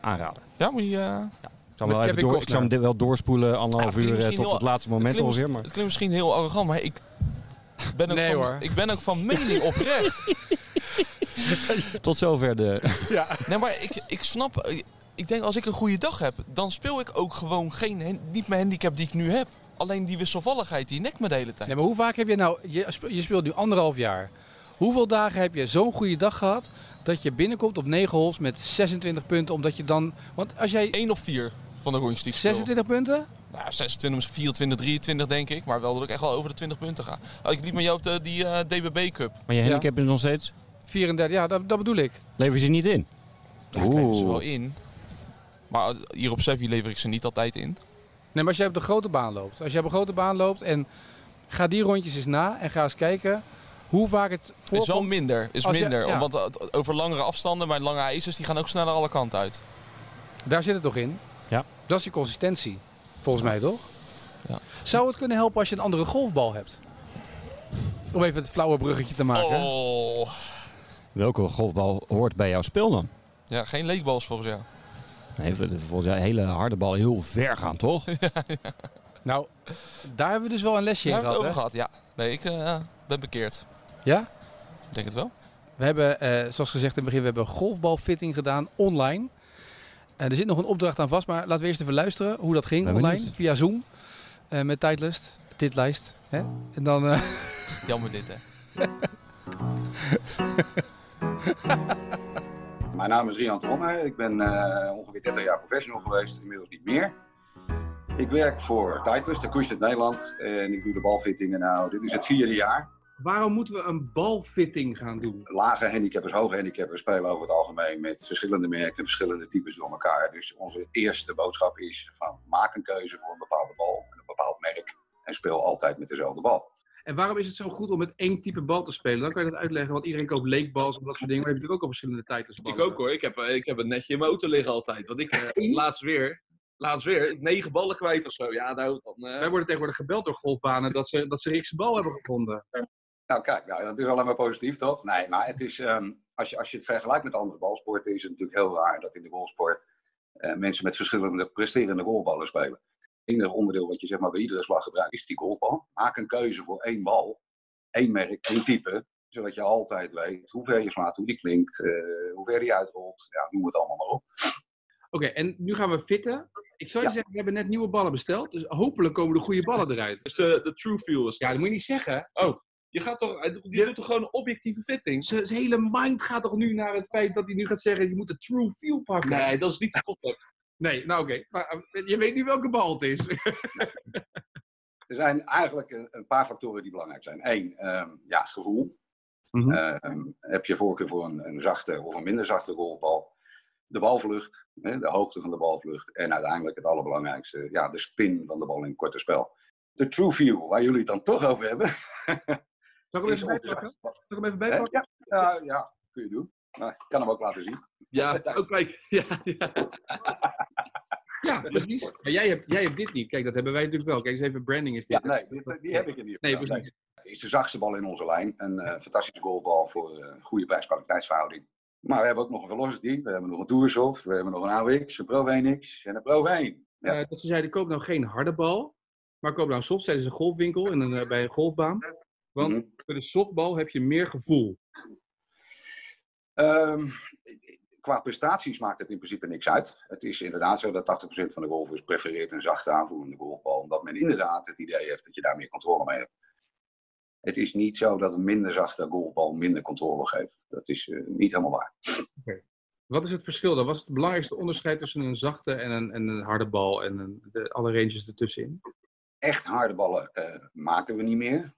Aanraden. Ja, moet je... eh, Ik zal, hem wel door, ik zal hem dit wel doorspoelen, anderhalf Ja, het uur eh, tot heel- het laatste het moment klinkt, ongeveer. Maar het klinkt misschien heel arrogant, maar ik ben ook, Nee, van, hoor. ik ben ook van mening oprecht. tot zover de... nee, maar ik, ik snap... Ik denk als ik een goede dag heb, dan speel ik ook gewoon geen, niet mijn handicap die ik nu heb. Alleen die wisselvalligheid, die nek me de hele tijd. Nee, maar hoe vaak heb je nou... Je, je speelt nu anderhalf jaar. Hoeveel dagen heb je zo'n goede dag gehad... dat je binnenkomt op 9 holes met 26 punten... omdat je dan... Want als jij... 1 op 4 van de rondjes die ik speel. 26 punten? Nou, 26, misschien 24, 23 denk ik. Maar wel dat ik echt wel over de 20 punten ga. Oh, ik liep met jou op de, die eh, DBB Cup. Maar je handicap is nog steeds... 34, ja, dat, dat bedoel ik. Lever je ze niet in? Ja, ik lever ze wel in. Maar hier op Sevi lever ik ze niet altijd in. Nee, maar als jij op de grote baan loopt. Als jij op een grote baan loopt en ga die rondjes eens na en ga eens kijken hoe vaak het Is voorkomt. wel minder. Is je- minder. ja. Want over langere afstanden, maar lange ijzers, die gaan ook sneller alle kanten uit. Daar zit het toch in? Ja. Dat is je consistentie, volgens mij toch? Ja. Zou het kunnen helpen als je een andere golfbal hebt? Om even het flauwe bruggetje te maken. Oh. Welke golfbal hoort bij jouw spel dan? Ja, geen leekbals volgens jou. Nee, volgens een hele harde bal heel ver gaan, toch? Nou, daar hebben we dus wel een lesje Daar in hebben we het gehad. over hè? gehad, ja. Nee, ik eh, ben bekeerd. Ja? Ik denk het wel. We hebben, eh, zoals gezegd in het begin, we hebben golfbalfitting gedaan online. Eh, er zit nog een opdracht aan vast, maar laten we eerst even luisteren hoe dat ging Ben online. benieuwd. Via Zoom. eh, met tijdlist, titlijst. Hè? En dan... eh, Jammer dit, hè. Mijn naam is Rian Tromme. Ik ben eh, ongeveer 30 jaar professional geweest, inmiddels niet meer. Ik werk voor Titleist, de Cushion Nederland. En ik doe de balfittingen nou, dit is het vierde jaar. Waarom moeten we een balfitting gaan doen? Lage handicappers, hoge handicappers spelen over het algemeen met verschillende merken, verschillende types door elkaar. Dus onze eerste boodschap is van maak een keuze voor een bepaalde bal en een bepaald merk en speel altijd met dezelfde bal. En waarom is het zo goed om met één type bal te spelen? Dan kan je dat uitleggen, want iedereen koopt leekbals en dat soort dingen. Maar je hebt natuurlijk ook al verschillende tijdsballen. Ik ook hoor. Ik heb, eh, ik heb een netje in mijn auto liggen altijd. Want ik uh, laatst weer, laatst weer negen ballen kwijt of zo. Ja, nou, dan, uh... Wij worden tegenwoordig gebeld door golfbanen dat ze, dat ze Rickse bal hebben gevonden. Nou kijk, nou, dat is alleen maar positief toch? Nee, maar het is, um, als, je, als je het vergelijkt met andere balsporten, is het natuurlijk heel raar dat in de golfsport uh, mensen met verschillende presterende golfballen spelen. Het enige onderdeel wat je zeg maar, bij iedere slag gebruikt is die golfbal. Maak een keuze voor één bal, één merk, één type, zodat je altijd weet hoe ver je slaat, hoe die klinkt, uh, hoe ver die uitrolt. Ja, noem het allemaal maar op. Oké, okay, en nu gaan we fitten. Ik zou je ja. zeggen, we hebben net nieuwe ballen besteld. Dus hopelijk komen de goede ballen eruit. Dus de, de True Feel is Ja, dat moet je niet zeggen. Oh, je gaat toch, doet toch gewoon een objectieve fitting? Zijn hele mind gaat toch nu naar het feit dat hij nu gaat zeggen, je moet de True Feel pakken. Nee, dat is niet de concept. Nee, nou oké. Okay. Maar je weet niet welke bal het is. er zijn eigenlijk een, een, paar factoren die belangrijk zijn. Eén, um, ja, gevoel. Mm -hmm. um, heb je voorkeur voor een, een zachte of een minder zachte golfbal? De balvlucht, hè, de hoogte van de balvlucht. En uiteindelijk het allerbelangrijkste, ja, de spin van de bal in een korte spel. De true feel, waar jullie het dan toch over hebben. Zal ik hem even bijpakken? Zal ik hem even bijpakken? Ja, ja, ja, kun je doen. Maar ik kan hem ook laten zien. Ja, ook kijk. Ja, ja. ja precies. Maar jij hebt, jij hebt dit niet. Kijk, dat hebben wij natuurlijk wel. Kijk eens even, branding is dit. Ja, nee, die, die heb ik er niet. Nee, precies. Nee. is de zachtste bal in onze lijn. Een uh, fantastische goalbal voor een uh, goede prijs-kwaliteitsverhouding. Maar we hebben ook nog een Velocity, we hebben nog een Toursoft, we hebben nog een AWX, een Pro 1X en een Pro 1. Ja. Uh, dat ze zeiden, koop nou geen harde bal, maar koop nou een soft. Zeiden ze een golfwinkel in een, bij een golfbaan. Want mm -hmm. voor de softbal heb je meer gevoel. Um, qua prestaties maakt het in principe niks uit. Het is inderdaad zo dat 80% van de golfers prefereert een zachte aanvoelende golfbal. Omdat men inderdaad het idee heeft dat je daar meer controle mee hebt. Het is niet zo dat een minder zachte golfbal minder controle geeft. Dat is uh, niet helemaal waar. Okay. Wat is het verschil dan? Wat is het belangrijkste onderscheid tussen een zachte en een, en een harde bal en een, de, alle ranges ertussenin? Echt harde ballen uh, maken we niet meer.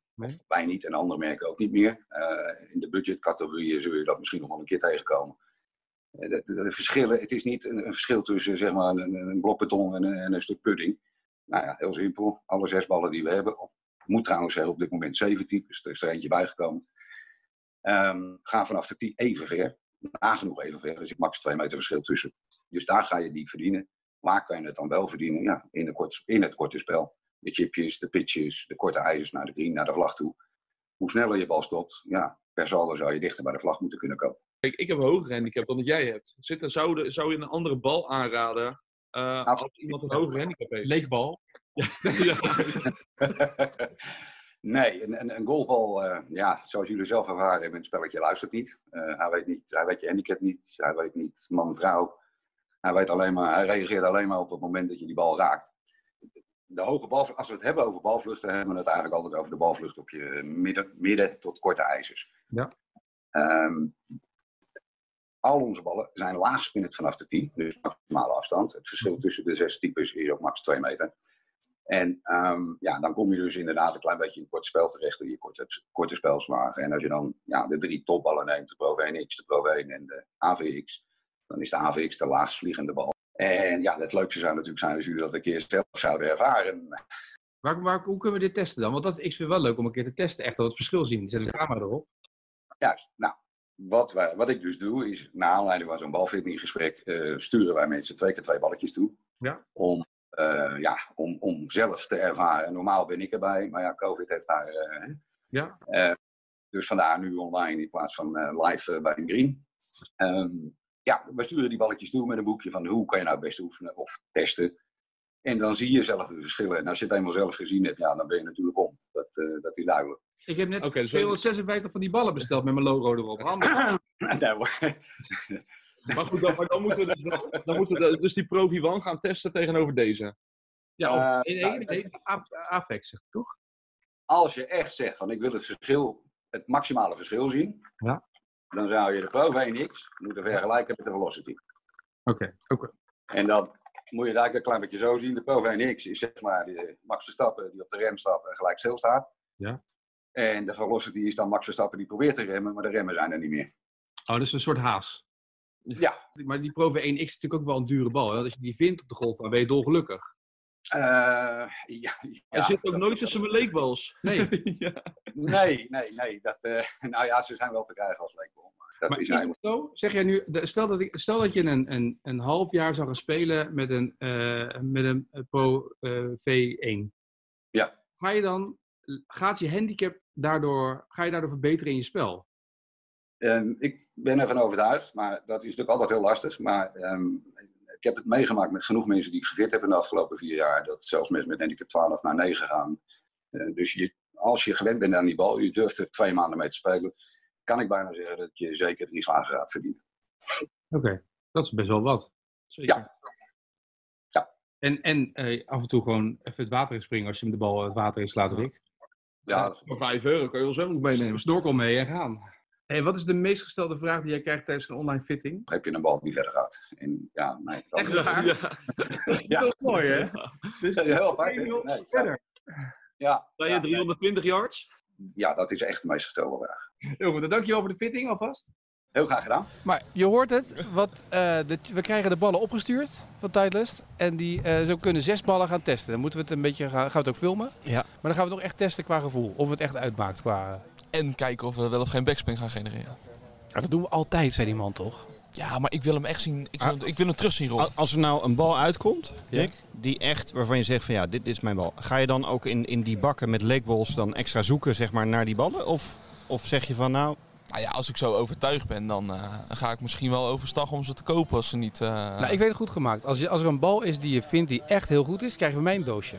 Wij niet en andere merken ook niet meer. Uh, in de budgetcategorieën zul je dat misschien nog wel een keer tegenkomen. De, de, de, verschillen, het is niet een, een verschil tussen zeg maar, een, een blok beton en een, en een stuk pudding. Nou ja, heel simpel. Alle zes ballen die we hebben, moet trouwens op dit moment zeven types, er is er eentje bijgekomen, um, gaan vanaf de tee even ver. Nagenoeg even ver, er zit max twee meter verschil tussen. Dus daar ga je die verdienen. Waar kan je het dan wel verdienen? Ja, in, de kort, in het korte spel. De chipjes, de pitches, de korte ijzers naar de green, naar de vlag toe. Hoe sneller je bal stopt, ja, per saldo zou je dichter bij de vlag moeten kunnen komen. Kijk, ik heb een hoger handicap dan dat jij hebt. Zit er, zou, de, zou je een andere bal aanraden uh, als iemand een hoger handicap heeft? Leekbal? Ja. nee, een, een, een golfbal, uh, ja, zoals jullie zelf ervaren hebben, een spelletje luistert niet. Uh, hij, weet niet. hij weet je handicap niet, hij weet niet man-vrouw. Hij, weet alleen maar, hij reageert alleen maar op het moment dat je die bal raakt. De hoge bal, als we het hebben over balvluchten, hebben we het eigenlijk altijd over de balvlucht op je midden, midden tot korte ijzers. Ja. Um, al onze ballen zijn laag spinnend vanaf de 10, dus maximale afstand. Het verschil tussen de zes types is ook max 2 meter. En um, ja, dan kom je dus inderdaad een klein beetje in het korte spel terecht, in je korte, korte spelslagen. En als je dan ja, de drie topballen neemt, de Pro 1X, de Pro 1 en de AVX, dan is de AVX de laagst vliegende bal. En ja, het leukste zou natuurlijk zijn als jullie dat een keer zelf zouden ervaren. Waar, waar, hoe kunnen we dit testen dan? Want dat, ik vind het wel leuk om een keer te testen, echt dat het verschil zien. Zet de camera erop. Juist, nou, wat, wij, wat ik dus doe, is na aanleiding van zo'n balfittinggesprek uh, sturen wij mensen twee keer twee balletjes toe. Ja. Om, uh, ja, om, om zelf te ervaren. Normaal ben ik erbij, maar ja, COVID heeft daar. Uh, ja. dus vandaar nu online in plaats van live bij een green. Um, ja, we sturen die balletjes toe met een boekje van hoe kan je nou het beste oefenen of testen. En dan zie je zelf de verschillen. En als je het eenmaal zelf gezien hebt, ja, dan ben je natuurlijk om. Dat, dat is duidelijk. Ik heb net okay, 256 van die ballen besteld met mijn logo erop. nee, maar goed, dan, maar dan moeten we, dus, dan moeten we dus die Pro V1 gaan testen tegenover deze. Ja, of uh, in één Afex, zeg toch? Als je echt zegt van ik wil het verschil, het maximale verschil zien, ja. Dan zou je de Pro 1X moeten vergelijken met de Velocity. Oké, okay, oké. Okay. En dan moet je het eigenlijk een klein beetje zo zien. De Pro 1X is zeg maar de Max Verstappen die op de rem stapt en gelijk stil staat. Ja. En de velocity is dan Max Verstappen die probeert te remmen, maar de remmen zijn er niet meer. Oh, dat is een soort haas. Ja. Maar die Pro V1X is natuurlijk ook wel een dure bal. Hè? Als je die vindt op de golf, dan ben je dolgelukkig. Uh, ja, ja, Hij zit ook nooit tussen mijn leekbals. Nee. ja. nee, nee, nee. Dat, uh, nou ja, ze zijn wel te krijgen als leekbal. Maar, dat maar is is het eigenlijk... zo? Zeg jij nu, stel dat, ik, stel dat je een, een, een half jaar zou gaan spelen met een, eh, met een Pro eh, V1. Ja. Ga je dan, gaat je handicap daardoor, ga je daardoor verbeteren in je spel? Ehm, ik ben ervan overtuigd, maar dat is natuurlijk altijd heel lastig. Maar ehm, ik heb het meegemaakt met genoeg mensen die ik gefit heb in de afgelopen vier jaar. Dat zelfs mensen met handicap 12 naar 9 gaan. Eh, dus je, als je gewend bent aan die bal, je durft er twee maanden mee te spelen. Kan ik bijna zeggen dat je zeker drie slagen gaat verdienen. Oké, dat is best wel wat. Ja. Ja. En, en eh, af en toe gewoon even het water in springen als je hem de bal het water in slaat, Rick. Ja, Voor 5 euro kan je wel zo nog meenemen. Snorkel mee en gaan. Hey, wat is de meest gestelde vraag die jij krijgt tijdens een online fitting? heb je een bal die verder gaat. En ja, nee. dan- Echt waar? Ja. Ja. Dat is mooi, hè? Dus dat is heel apart. hè? Nee, ja. verder. Ja, Sta je ja, 320 yards? ja, dat is echt de meest gestelde vraag. Heel goed, dan dankjewel voor de fitting alvast. Heel graag gedaan. Maar je hoort het, wat, eh, de- we krijgen de ballen opgestuurd van Titleist. En die, eh, zo kunnen zes ballen gaan testen. Dan moeten we het een beetje gaan, gaan we het ook filmen. Ja. Maar dan gaan we het nog echt testen qua gevoel. Of het echt uitmaakt qua... En kijken of we wel of geen backspin gaan genereren. Ja, dat doen we altijd, zei die man toch? Ja, maar ik wil hem echt zien. Ik wil, ik wil hem terug zien rollen. Al- Als er nou een bal uitkomt, Ja. Rick, die echt, waarvan je zegt van ja, dit is mijn bal. Ga je dan ook in, in die bakken met leekballs dan extra zoeken zeg maar, naar die ballen? Of, of zeg je van nou, Nou ja, als ik zo overtuigd ben, dan eh, ga ik misschien wel overstag om ze te kopen als ze niet... eh, Nou, ik weet het goed gemaakt. Als, je, als er een bal is die je vindt die echt heel goed is, krijgen we mijn doosje.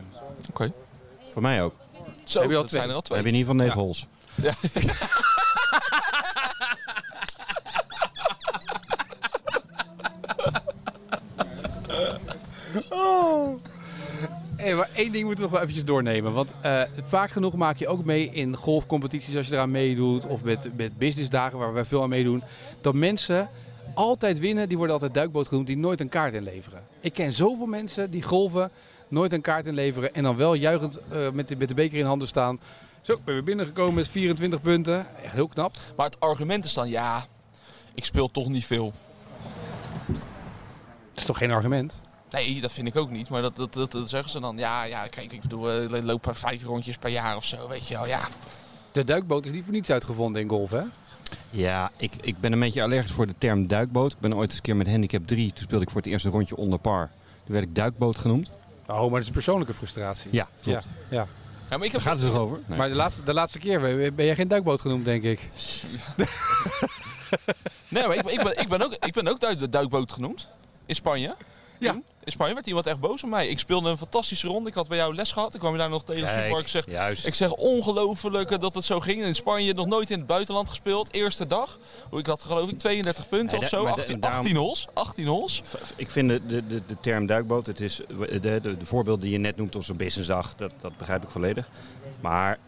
Oké. voor mij ook. Zo, Heb je al dat twee? zijn er al twee. heb je in ieder geval negen holes. Oh. Hey, maar één ding moeten we nog wel eventjes doornemen. Want eh, vaak genoeg maak je ook mee in golfcompetities als je eraan meedoet. Of met, met businessdagen waar wij veel aan meedoen. Dat mensen altijd winnen, die worden altijd duikboot genoemd, die nooit een kaart inleveren. Ik ken zoveel mensen die golven, nooit een kaart inleveren. En dan wel juichend eh, met, met de beker in handen staan. Zo, ik ben weer binnengekomen met 24 punten. Echt heel knap. Maar het argument is dan, ja, ik speel toch niet veel. Dat is toch geen argument? Nee, dat vind ik ook niet. Maar dat, dat, dat, dat zeggen ze dan. Ja, ja, kijk, ik bedoel, eh, we lopen vijf rondjes per jaar of zo, weet je wel. Ja, De duikboot is niet voor niets uitgevonden in golf, hè? Ja, ik, ik ben een beetje allergisch voor de term duikboot. Ik ben ooit eens een keer met handicap 3, toen speelde ik voor het eerste rondje onder par. Toen werd ik duikboot genoemd. Oh, maar dat is een persoonlijke frustratie. Ja, klopt. Ja, ja. Ja maar ik Daar heb... gaat het toch over? Nee. Maar de laatste, de laatste keer ben jij geen duikboot genoemd, denk ik. Nee, maar ik, ben- ik, ben, ik, ben ook, ik ben ook duik- duikboot genoemd. In Spanje. Ja. In Spanje werd iemand echt boos op mij. Ik speelde een fantastische ronde. Ik had bij jou les gehad. Ik kwam je daar nog tegen Kijk. Ik zeg, juist. Ik zeg ongelooflijk dat het zo ging. In Spanje nog nooit in het buitenland gespeeld. Eerste dag. Hoe Ik had geloof ik 32 punten Nee, of zo. maar da- 18, daarom- 18 hols. 18 hols. Ik vind de, de, de, de term duikboot, het is de, de, de voorbeeld die je net noemt op zo'n businessdag, dat, dat begrijp ik volledig. Maar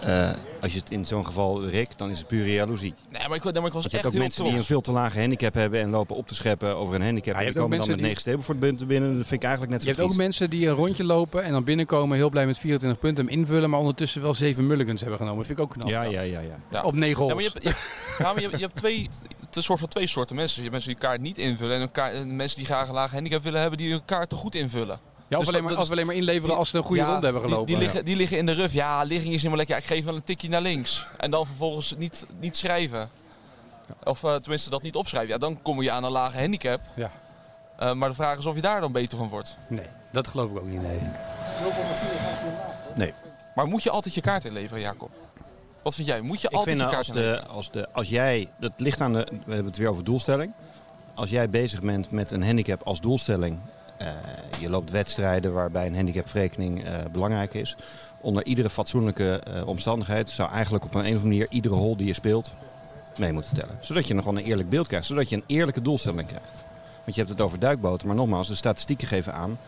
eh, als je het in zo'n geval Rick, dan is het pure jaloezie. Nee, maar ik, nee, maar ik was Want je echt hebt ook heel mensen die een veel te lage handicap hebben en lopen op te scheppen over een handicap. Ja, je en die hebt ook komen dan mensen met die- negen Stableford binnen. Dat vind ik eigenlijk net Je zo hebt ook mensen die een rondje lopen en dan binnenkomen, heel blij met 24 punten, hem invullen, maar ondertussen wel 7 mulligans hebben genomen. Dat vind ik ook knap. Ja, ja, ja, ja. Ja. Op 9 Ja, holes. maar je hebt, je, hebt- ja, maar je hebt, je hebt twee, het een soort van twee soorten mensen. Je hebt mensen die kaart niet invullen en mensen die graag een lage handicap willen hebben die hun kaart te goed invullen. Ja, of Dus alleen maar, dat als we alleen maar inleveren als ze een goede Ja, ronde hebben gelopen. Die, liggen, die liggen in de ruf. Ja, ligging is helemaal lekker. Ja, ik geef wel een tikje naar links. En dan vervolgens niet, niet schrijven. Of eh, tenminste dat niet opschrijven. Ja, dan kom je aan een lage handicap. Ja. Eh, maar de vraag is of je daar dan beter van wordt. Nee, dat geloof ik ook niet. Nee. Maar moet je altijd je kaart inleveren, Jacob? Wat vind jij? Moet je Ik altijd vind je nou, kaart als, de, als, de, als jij, dat ligt aan de, we hebben het weer over doelstelling. Als jij bezig bent met een handicap als doelstelling, je loopt wedstrijden waarbij een handicapverrekening eh, belangrijk is. Onder iedere fatsoenlijke eh, omstandigheid zou eigenlijk op een, een of andere manier iedere hole die je speelt mee moeten tellen. Zodat je nog gewoon een eerlijk beeld krijgt, zodat je een eerlijke doelstelling krijgt. Want je hebt het over duikboten, maar nogmaals, de statistieken geven aan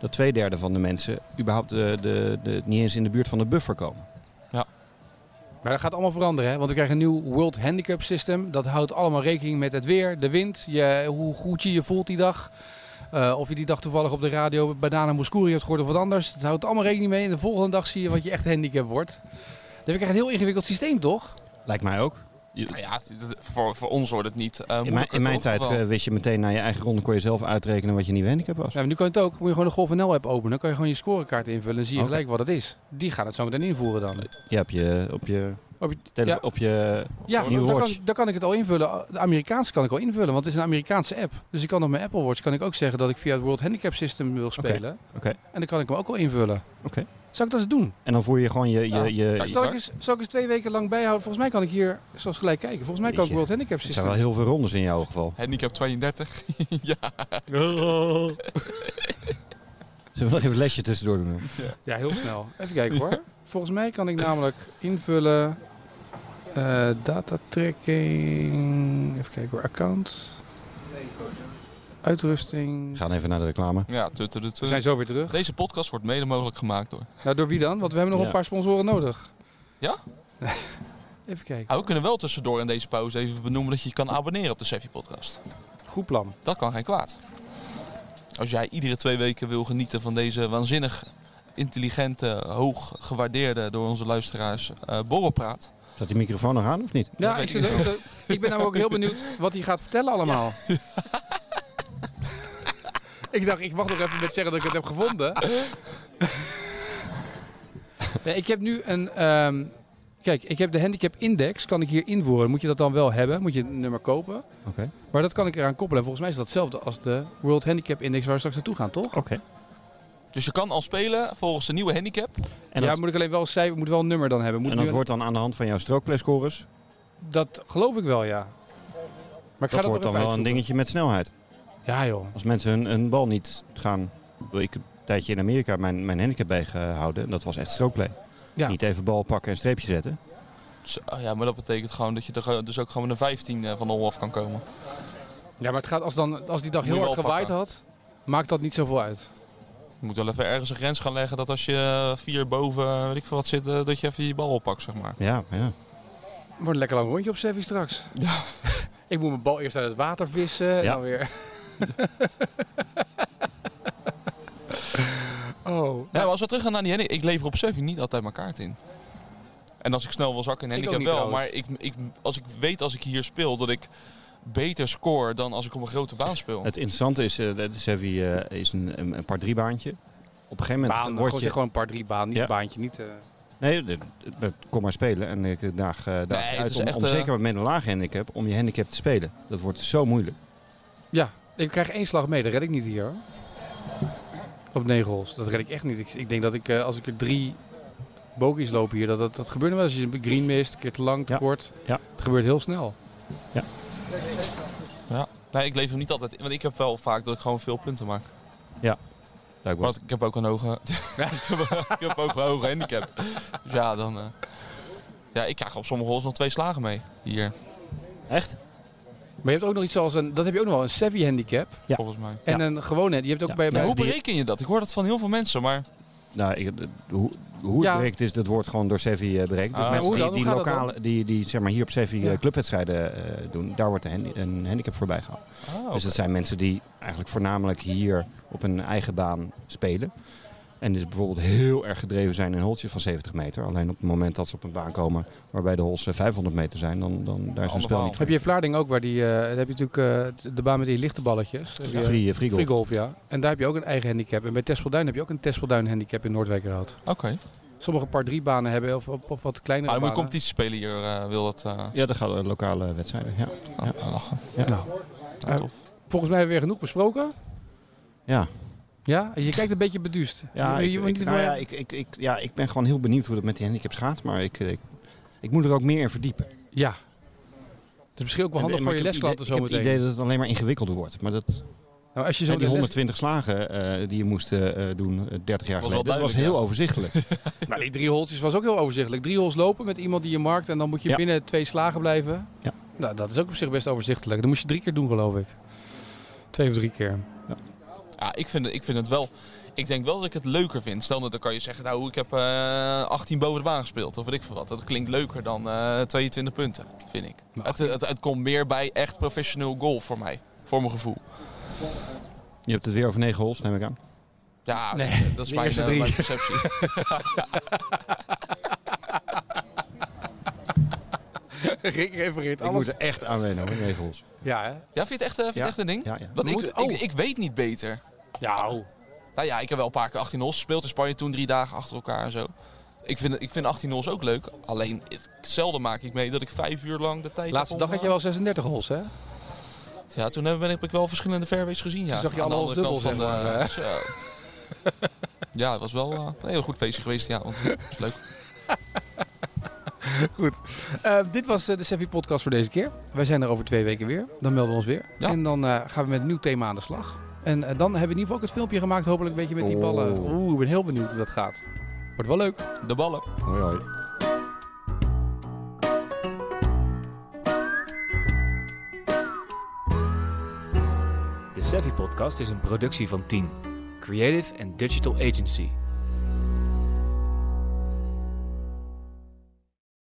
dat twee derde van de mensen überhaupt de, de, de, niet eens in de buurt van de buffer komen. Maar dat gaat allemaal veranderen, want we krijgen een nieuw World Handicap System. Dat houdt allemaal rekening met het weer, de wind, je, hoe goed je je voelt die dag. Eh, of je die dag toevallig op de radio Banana Mouskouri hebt gehoord of wat anders. Dat houdt allemaal rekening mee. En de volgende dag zie je wat je echt handicap wordt. Dan heb ik echt een heel ingewikkeld systeem, toch? Lijkt mij ook. Je- Nou ja, voor, voor ons wordt het niet eh in, mijn, in tijd Wel. eh, wist je meteen na je eigen ronde kon je zelf uitrekenen wat je nieuwe handicap was. Ja, maar nu kan je het ook. Moet je gewoon de Golf NL app openen. Dan kan je gewoon je scorekaart invullen en zie je gelijk wat het is. Die gaat het zo meteen invoeren dan. Je hebt je op je, Op je, tele- ja, op je ja nieuwe dan, kan, watch. dan kan ik het al invullen. De Amerikaanse kan ik al invullen, want het is een Amerikaanse app. Dus ik kan op mijn Apple Watch kan ik ook zeggen dat ik via het World Handicap System wil spelen. oké. En dan kan ik hem ook al invullen. Oké. Zal ik dat eens doen? En dan voer je gewoon je... je, Ja. je Ja, Zal ik, eens, zal ik eens twee weken lang bijhouden? Volgens mij kan ik hier, zoals gelijk kijken. Volgens mij kan ik Jeetje. World Handicap het zijn System. wel heel veel rondes in jouw geval. Handicap 32. ja. Zullen we nog even een lesje tussendoor doen? Ja, heel snel. Even kijken hoor. Volgens mij kan ik namelijk invullen eh data tracking. Even kijken hoor. Account. Uitrusting. We gaan even naar de reclame. Ja, tu- tu- tu- tu. We zijn zo weer terug. Deze podcast wordt mede mogelijk gemaakt door. Nou, door wie dan? Want we hebben nog Ja. een paar sponsoren nodig. Ja? Even kijken. Ah, we kunnen wel tussendoor in deze pauze even benoemen dat je je kan abonneren op de Sevi podcast. Goed plan. Dat kan geen kwaad. Als jij iedere twee weken wil genieten van deze waanzinnig intelligente, hoog gewaardeerde door onze luisteraars eh borrelpraat. Staat die microfoon nog aan of niet? Ja, ik, ik zit, ik, zit- ik ben nou ook heel benieuwd wat hij gaat vertellen allemaal. ik dacht, ik mag nog even met zeggen dat ik het heb gevonden. nee, ik heb nu een... ehm, kijk, ik heb de handicap index, kan ik hier invoeren. Moet je dat dan wel hebben? Moet je het nummer kopen? Oké. Maar dat kan ik eraan koppelen. En volgens mij is dat hetzelfde als de World Handicap Index waar we straks naartoe gaan, toch? Oké. Dus je kan al spelen volgens de nieuwe handicap. En ja, dat, moet ik alleen wel een cijfer, moet wel een nummer dan hebben. Moet en nu dat wordt dan aan de hand van jouw strookplayscores. dat geloof ik wel, ja. Maar ik ga Dat wordt dan wel een dingetje met snelheid. Ja, joh. Als mensen hun, hun bal niet gaan... Ik heb een tijdje in Amerika mijn, mijn handicap bijgehouden. En dat was echt strookplay. Ja. Niet even bal pakken en streepje zetten. Zo, ja, maar dat betekent gewoon dat je er dus ook gewoon een 15 eh, van de hol af kan komen. Ja, maar het gaat als, dan, als die dag heel hard wel gewaaid had, maakt dat niet zoveel uit. Je moet wel even ergens een grens gaan leggen dat als je vier boven, weet ik veel wat zit, eh, dat je even je bal oppakt, zeg maar. Ja, ja. Wordt een lekker lang rondje op Sevi straks. Ja. ik moet mijn bal eerst uit het water vissen en Ja. dan weer... oh. Ja, maar als we teruggaan naar die handicap, ik lever op surfing niet altijd mijn kaart in. En als ik snel wil zakken in Ik handicap wel, maar ik, ik, als ik weet als ik hier speel dat ik beter score dan als ik op een grote baan speel. Het interessante is, eh de Sevi eh, is een, een, een par drie baantje. Op een gegeven moment Baan, word je... gewoon een paar drie baan, niet Ja. baantje, niet... eh, Nee, de- de- kom maar spelen. En ik daag, eh, daag het uit om, echt, om eh, zeker met een laag handicap, om je handicap te spelen. Dat wordt zo moeilijk. Ja, ik krijg één slag mee, dat red ik niet hier hoor. Op negen holes, dat red ik echt niet. Ik, ik denk dat ik, eh, als ik er drie bogies loop hier, dat, dat, dat gebeurt nog wel. Als je een green mist, een keer te lang, te Ja. kort. Ja. Het gebeurt heel snel. Nee, ik lever hem niet altijd in, want ik heb wel vaak dat ik gewoon veel punten maak. Wel. Want ik heb ook een hoge, ik heb ook een hoge handicap. Dus ja, dan... eh, ja, ik krijg op sommige holes nog twee slagen mee, hier, Echt? Maar je hebt ook nog iets als een, dat heb je ook nog wel, een Savvy handicap. Ja. volgens mij. En Ja. een gewone, je hebt ook Ja. bij, Ja, bij Maar hoe bereken je dat? Ik hoor dat van heel veel mensen, maar... Nou, ik, hoe, hoe het Ja. bereikt is, dat wordt gewoon door Sevi eh, bereikt. Ah, mensen die, lokale, die, die zeg maar hier op Sevi Ja. eh, clubwedstrijden eh, doen, daar wordt een, handi- een handicap voorbij gehaald. Ah, Dus dat zijn mensen die eigenlijk voornamelijk hier op een eigen baan spelen. En dus bijvoorbeeld heel erg gedreven zijn in een holtje van 70 meter. Alleen op het moment dat ze op een baan komen waarbij de hols eh, 500 meter zijn, dan, dan daar is een spel niet heb je in Vlaarding ook, waar die, eh, dan heb je natuurlijk eh, de baan met die lichte balletjes. Van. Free, free golf. Free golf, ja. En daar heb je ook een eigen handicap. En bij Tespelduin heb je ook een Tespelduin handicap in Noordwijkerhout. Oké. Sommige par drie banen hebben, of, of, of wat kleinere Maar dan moet je banen. competitie spelen hier, eh, wil dat... eh Ja, dat gaat een lokale wedstrijden. Ja. oh, lachen. Nou, Ja, tof. volgens mij hebben we weer genoeg besproken. Ja. Ja, je kijkt een beetje beduust. Ja, je, ik, je ik- niet nou ja, ik, ik, ik, ja, ik ben gewoon heel benieuwd hoe het met die handicaps gaat. Maar ik, ik, ik moet er ook meer in verdiepen. Ja. Dat is misschien ook wel handig En- voor je lesklanten idee- Ik heb het idee dat het alleen maar ingewikkelder wordt. Maar dat, Nou, als je zo ja, die de les- 120 slagen eh, die je moest eh, doen eh, 30 jaar Was wel geleden, dat was heel ja. overzichtelijk. Maar die drie holtjes was ook heel overzichtelijk. Drie holes lopen met iemand die je markt en dan moet je Ja. binnen twee slagen blijven. Ja. Nou, dat is ook op zich best overzichtelijk. Dat moest je drie keer doen, geloof ik. Twee of drie keer. Ja, ik vind, ik vind het wel... Ik denk wel dat ik het leuker vind. Stel dat dan kan je zeggen, nou, ik heb eh 18 boven de baan gespeeld. Of weet ik veel wat. Dat klinkt leuker dan eh 22 punten, vind ik. Het, het, het komt meer bij echt professioneel golf voor mij. Voor mijn gevoel. Je hebt het weer over 9 holes, neem ik aan. Ja, Nee, dat is mijn, eh, mijn perceptie. Rick refereert Ik moet er echt aan wennen hoor, regels. Ja, hè? Ja, vind je het echt, eh, vind je Ja. het echt een ding? Ja, ja. Want ik, oh. ik, ik weet niet beter. Ja, oh. Nou ja, ik heb wel een paar keer 18 hols gespeeld in Spanje toen, drie dagen achter elkaar en zo. Ik vind, ik vind 18 hols ook leuk. Alleen, het- zelden maak ik mee dat ik vijf uur lang de tijd Laatste heb dag had je wel 36 hols, hè? eh, Ja, toen heb, ben ik, heb ik wel verschillende fairways gezien. Ja. Toen zag je alle hols dubbel, van zeg maar, de- Zo. Ja, het was wel eh, een heel goed feestje geweest. Ja, want het was leuk. Eh, dit was eh, de Seffi podcast voor deze keer. Wij zijn er over twee weken weer. Dan melden we ons weer. Ja. En dan eh, gaan we met een nieuw thema aan de slag. En dan hebben we in ieder geval ook het filmpje gemaakt. Hopelijk een beetje met die ballen. Oh. Oeh, ik ben heel benieuwd hoe dat gaat. Wordt wel leuk. De ballen. Hoi hoi. De Savvy Podcast is een productie van 10. Creative and Digital Agency.